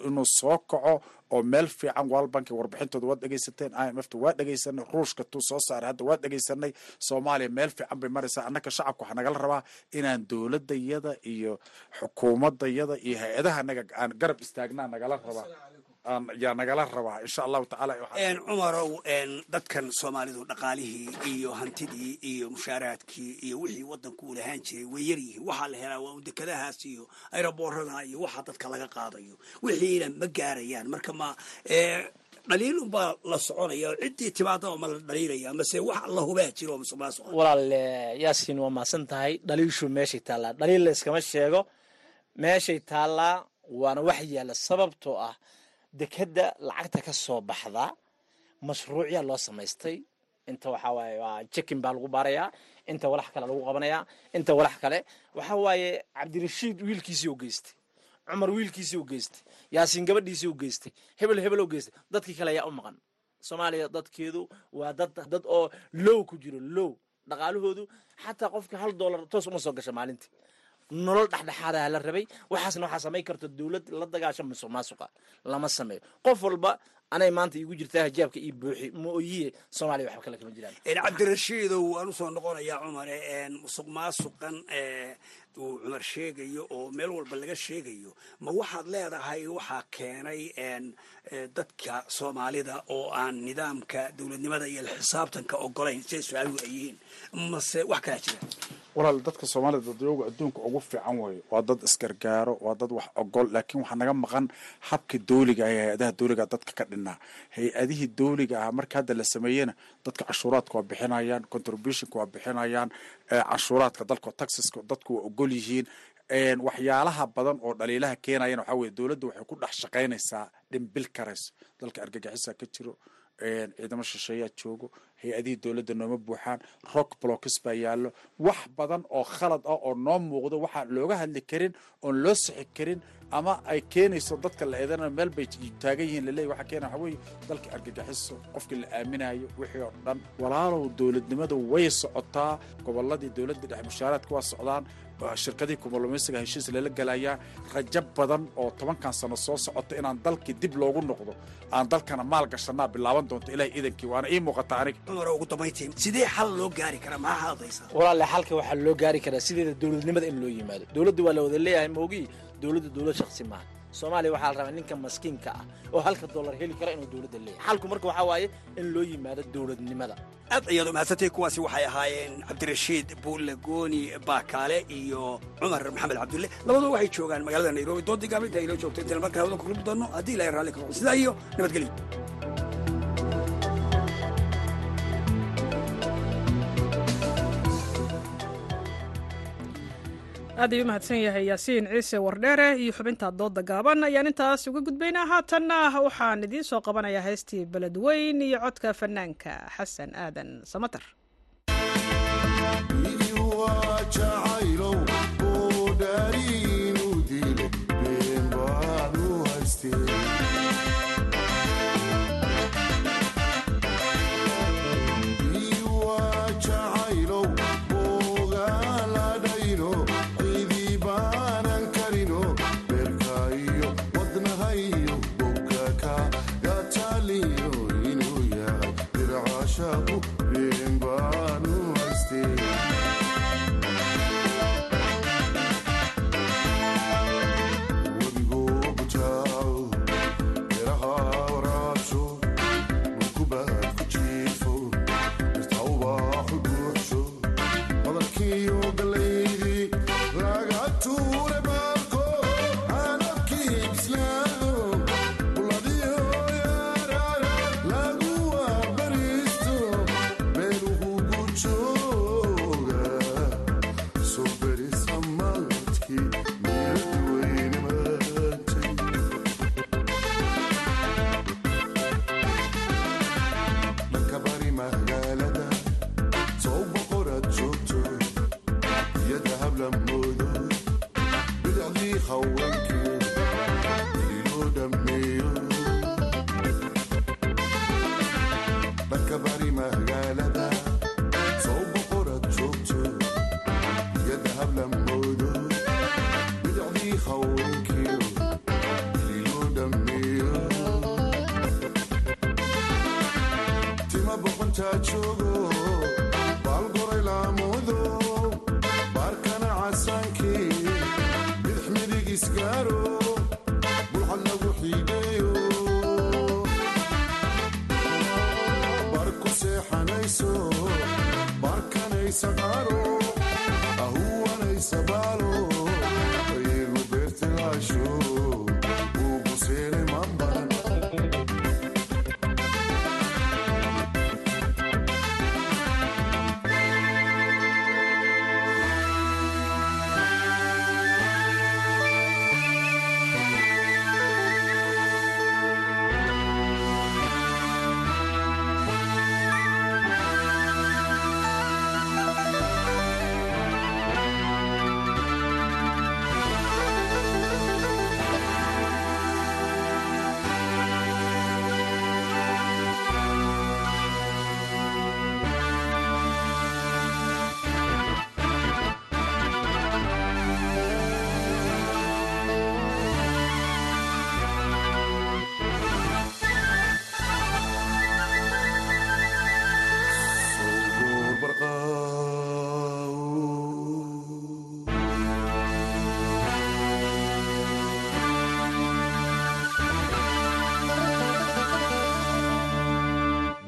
inuu soo kaco oo meel fiican walbanki warbixintooda waad dhegaysateen i m f ta waa dhegaysanay ruushka tuu soo saaray hadda waa dhegaysanay soomaaliya meel fiican bay maraysaa annaka shacabka waxaa nagala rabaa inaan dowladayada iyo xukuumadayada iyo hay'adaha naga aan garab istaagnaa nagala rabaa yaa nagala rabaa insha allahu tacaala cumarow dadkan soomaalidu dhaqaalihii iyo hantidii iyo mushaaraadkii iyo wixii wadanku uu lahaan jiray way yaryihiin waxaa la helaa waa dekadahaas iyo ayroboorada iyo waxa dadka laga qaadayo. Wixiina ma gaarayaan. Marka ma dhaliil unbaa la soconaya ciddii timaadaba ma la dhaliilaya mase wax la hubaa jiro musuq maasuq walaal yaasiin waa mahadsan tahay. Dhaliishu meeshay taallaa. Dhaliil la iskama sheego. Meeshay taallaa waana wax yaalla sababtoo ah dekeda lacagta ka soo baxda mashruucyaa loo samaystay. Inta waxaa waaye waa jekin baa lagu baarayaa inta walax kale lagu qabanayaa inta walax kale. Waxaa waaye cabdirashiid wiilkiisii u geystay cumar wiilkiisii u geystay yaasiin gabadhiisii u geystay hebel hebel u geystay. Dadkii kale ayaa u maqan. Soomaaliya dadkeedu waa dad dad oo low ku jiro low. Dhaqaalahoodu xataa qofka hal dollar toos uma soo gasha maalintii nolol dhexdhexaadaha la rabay waxaasna waxaa samayn karta dowlad la dagaasha musuq maasuqa lama sameeyo. Qof walba anay maanta iigu jirtaa hijaabka iyo buuxi mooyiye soomaaliya waxba kale kama jiraan. Cabdirashiidow waan u soo noqonayaa cumare musuq maasuqan uu cumar sheegayo oo meel walba laga sheegayo ma waxaad leedahay waxaa keenay dadka soomaalida oo aan nidaamka dowladnimada iyo xisaabtanka ogolayn siday su'aaluhu ay yihiin mase wax kalaa jira? Walaal dadka soomaalida dadyooga adduunka ugu fiican weeyo waa dad isgargaaro waa dad wax ogol laakiin waxaa naga maqan habka dowliga ah ee hay'adaha dowliga dadka ka dhinaa hay'adihii dowliga ah marka hadda la sameeyena dadka cashuuraadka waa bixinayaan contributionka waa bixinayaan cashuuraadka dalka taxiska dadku waa ogol yihiin. Waxyaalaha badan oo dhaliilaha keenayan waxaa weye dowladda waxay ku dhex shaqaynaysaa dhimbil karayso dalka argagixisaa ka jiro ciidamo shisheeyaa joogo hay'adihii dowladda nooma buuxaan rock blocks baa yaallo. Wax badan oo khalad ah oo noo muuqdo waxaan looga hadli karin oon loo sixi karin ama ay keenayso dadka la eedana meel bay taagan yihiin laleey waxaa keena waxa weeye dalka argagixiso qofkii la aaminayo wixii oo dhan. Walaalow dowladnimada way socotaa gobolladii dowladda dhexe mushaaraadka waa socdaan shirkadihii kumulumaysiga heshiis lala gelayaa rajo badan oo tobankan sano soo socota inaan dalkii dib loogu noqdo aan dalkana maal gashanaa bilaaban doonto ilahay iidankii waana ii muuqata cumar ugu dambayntii sidee xal loo gaari karaa? Maxaa hadlaysaa walaale xalka waxaa loo gaari karaa sideeda dowladnimada in loo yimaado. Dowladda waa la wada leeyahay maogii dowladda dowlad shaksi maaha soomaaliya waxaa la rabaa ninka maskiinka ah oo halka dollar heli kara inuu dowladda leeyahay. Xalku marka waxaa waaye in loo yimaado dowladnimada. Aad ayaad umahadsantay kuwaasi waxay ahaayeen cabdirashiid buulle gooni baakaale iyo cumar maxamed cabdulle. Labaduba waxay joogaan magaalada nairobi. Doodii gaablinta ay loo joogto intaan markaa wada doono haddii ilahay raalli ka sidaa iyo nabadgelyo aad ayuu umahadsan yahay yaasiin ciise wardheere iyo xubinta dooda gaaban. Ayaan intaas uga gudbaynaa haatanna waxaan idiin soo qabanayaa heystii beledweyn iyo codka fanaanka xasan aadan samater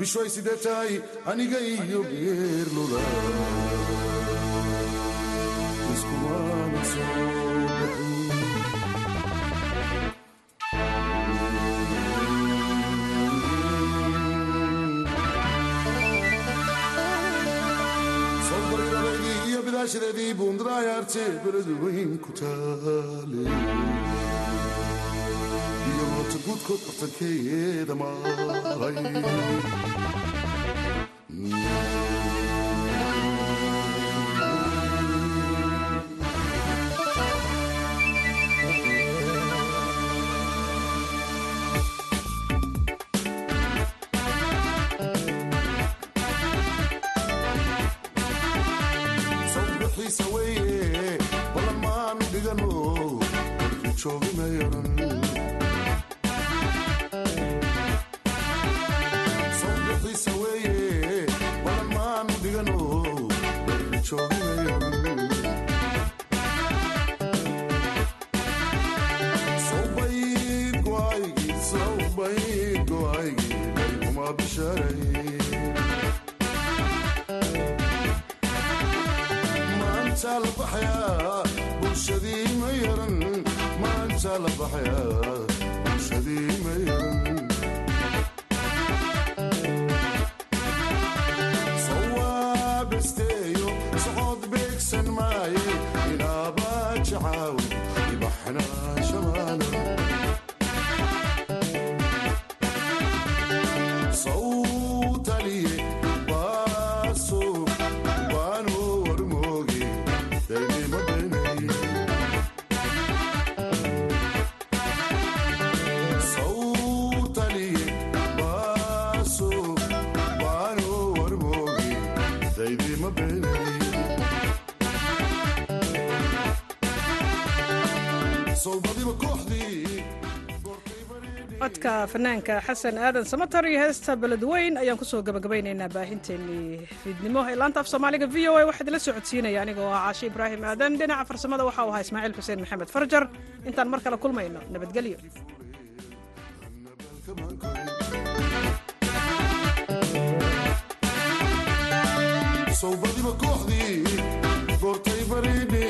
bishoy sidee tahay aniga iyo geerlula iskumana soo bixin sobarirabaydii iyo bidaashadeedii buundarayaarte beladu weyn ku maanta la fanaanka xasan aadan samatar iyo heesta beledweyn ayaan ku soo gabagabaynaynaa baahinteennii fiidnimo. Ee laanta af soomaaliga v o a waxaa idila socodsiinaya aniga oo ah caashi ibraahim aadan dhinaca farsamada waxaa u ahaa ismaaciil xuseen maxamed farjar. Intaan mar kale kulmayno nabadgelyo. صوبدي بكوحدي فورتي بريدي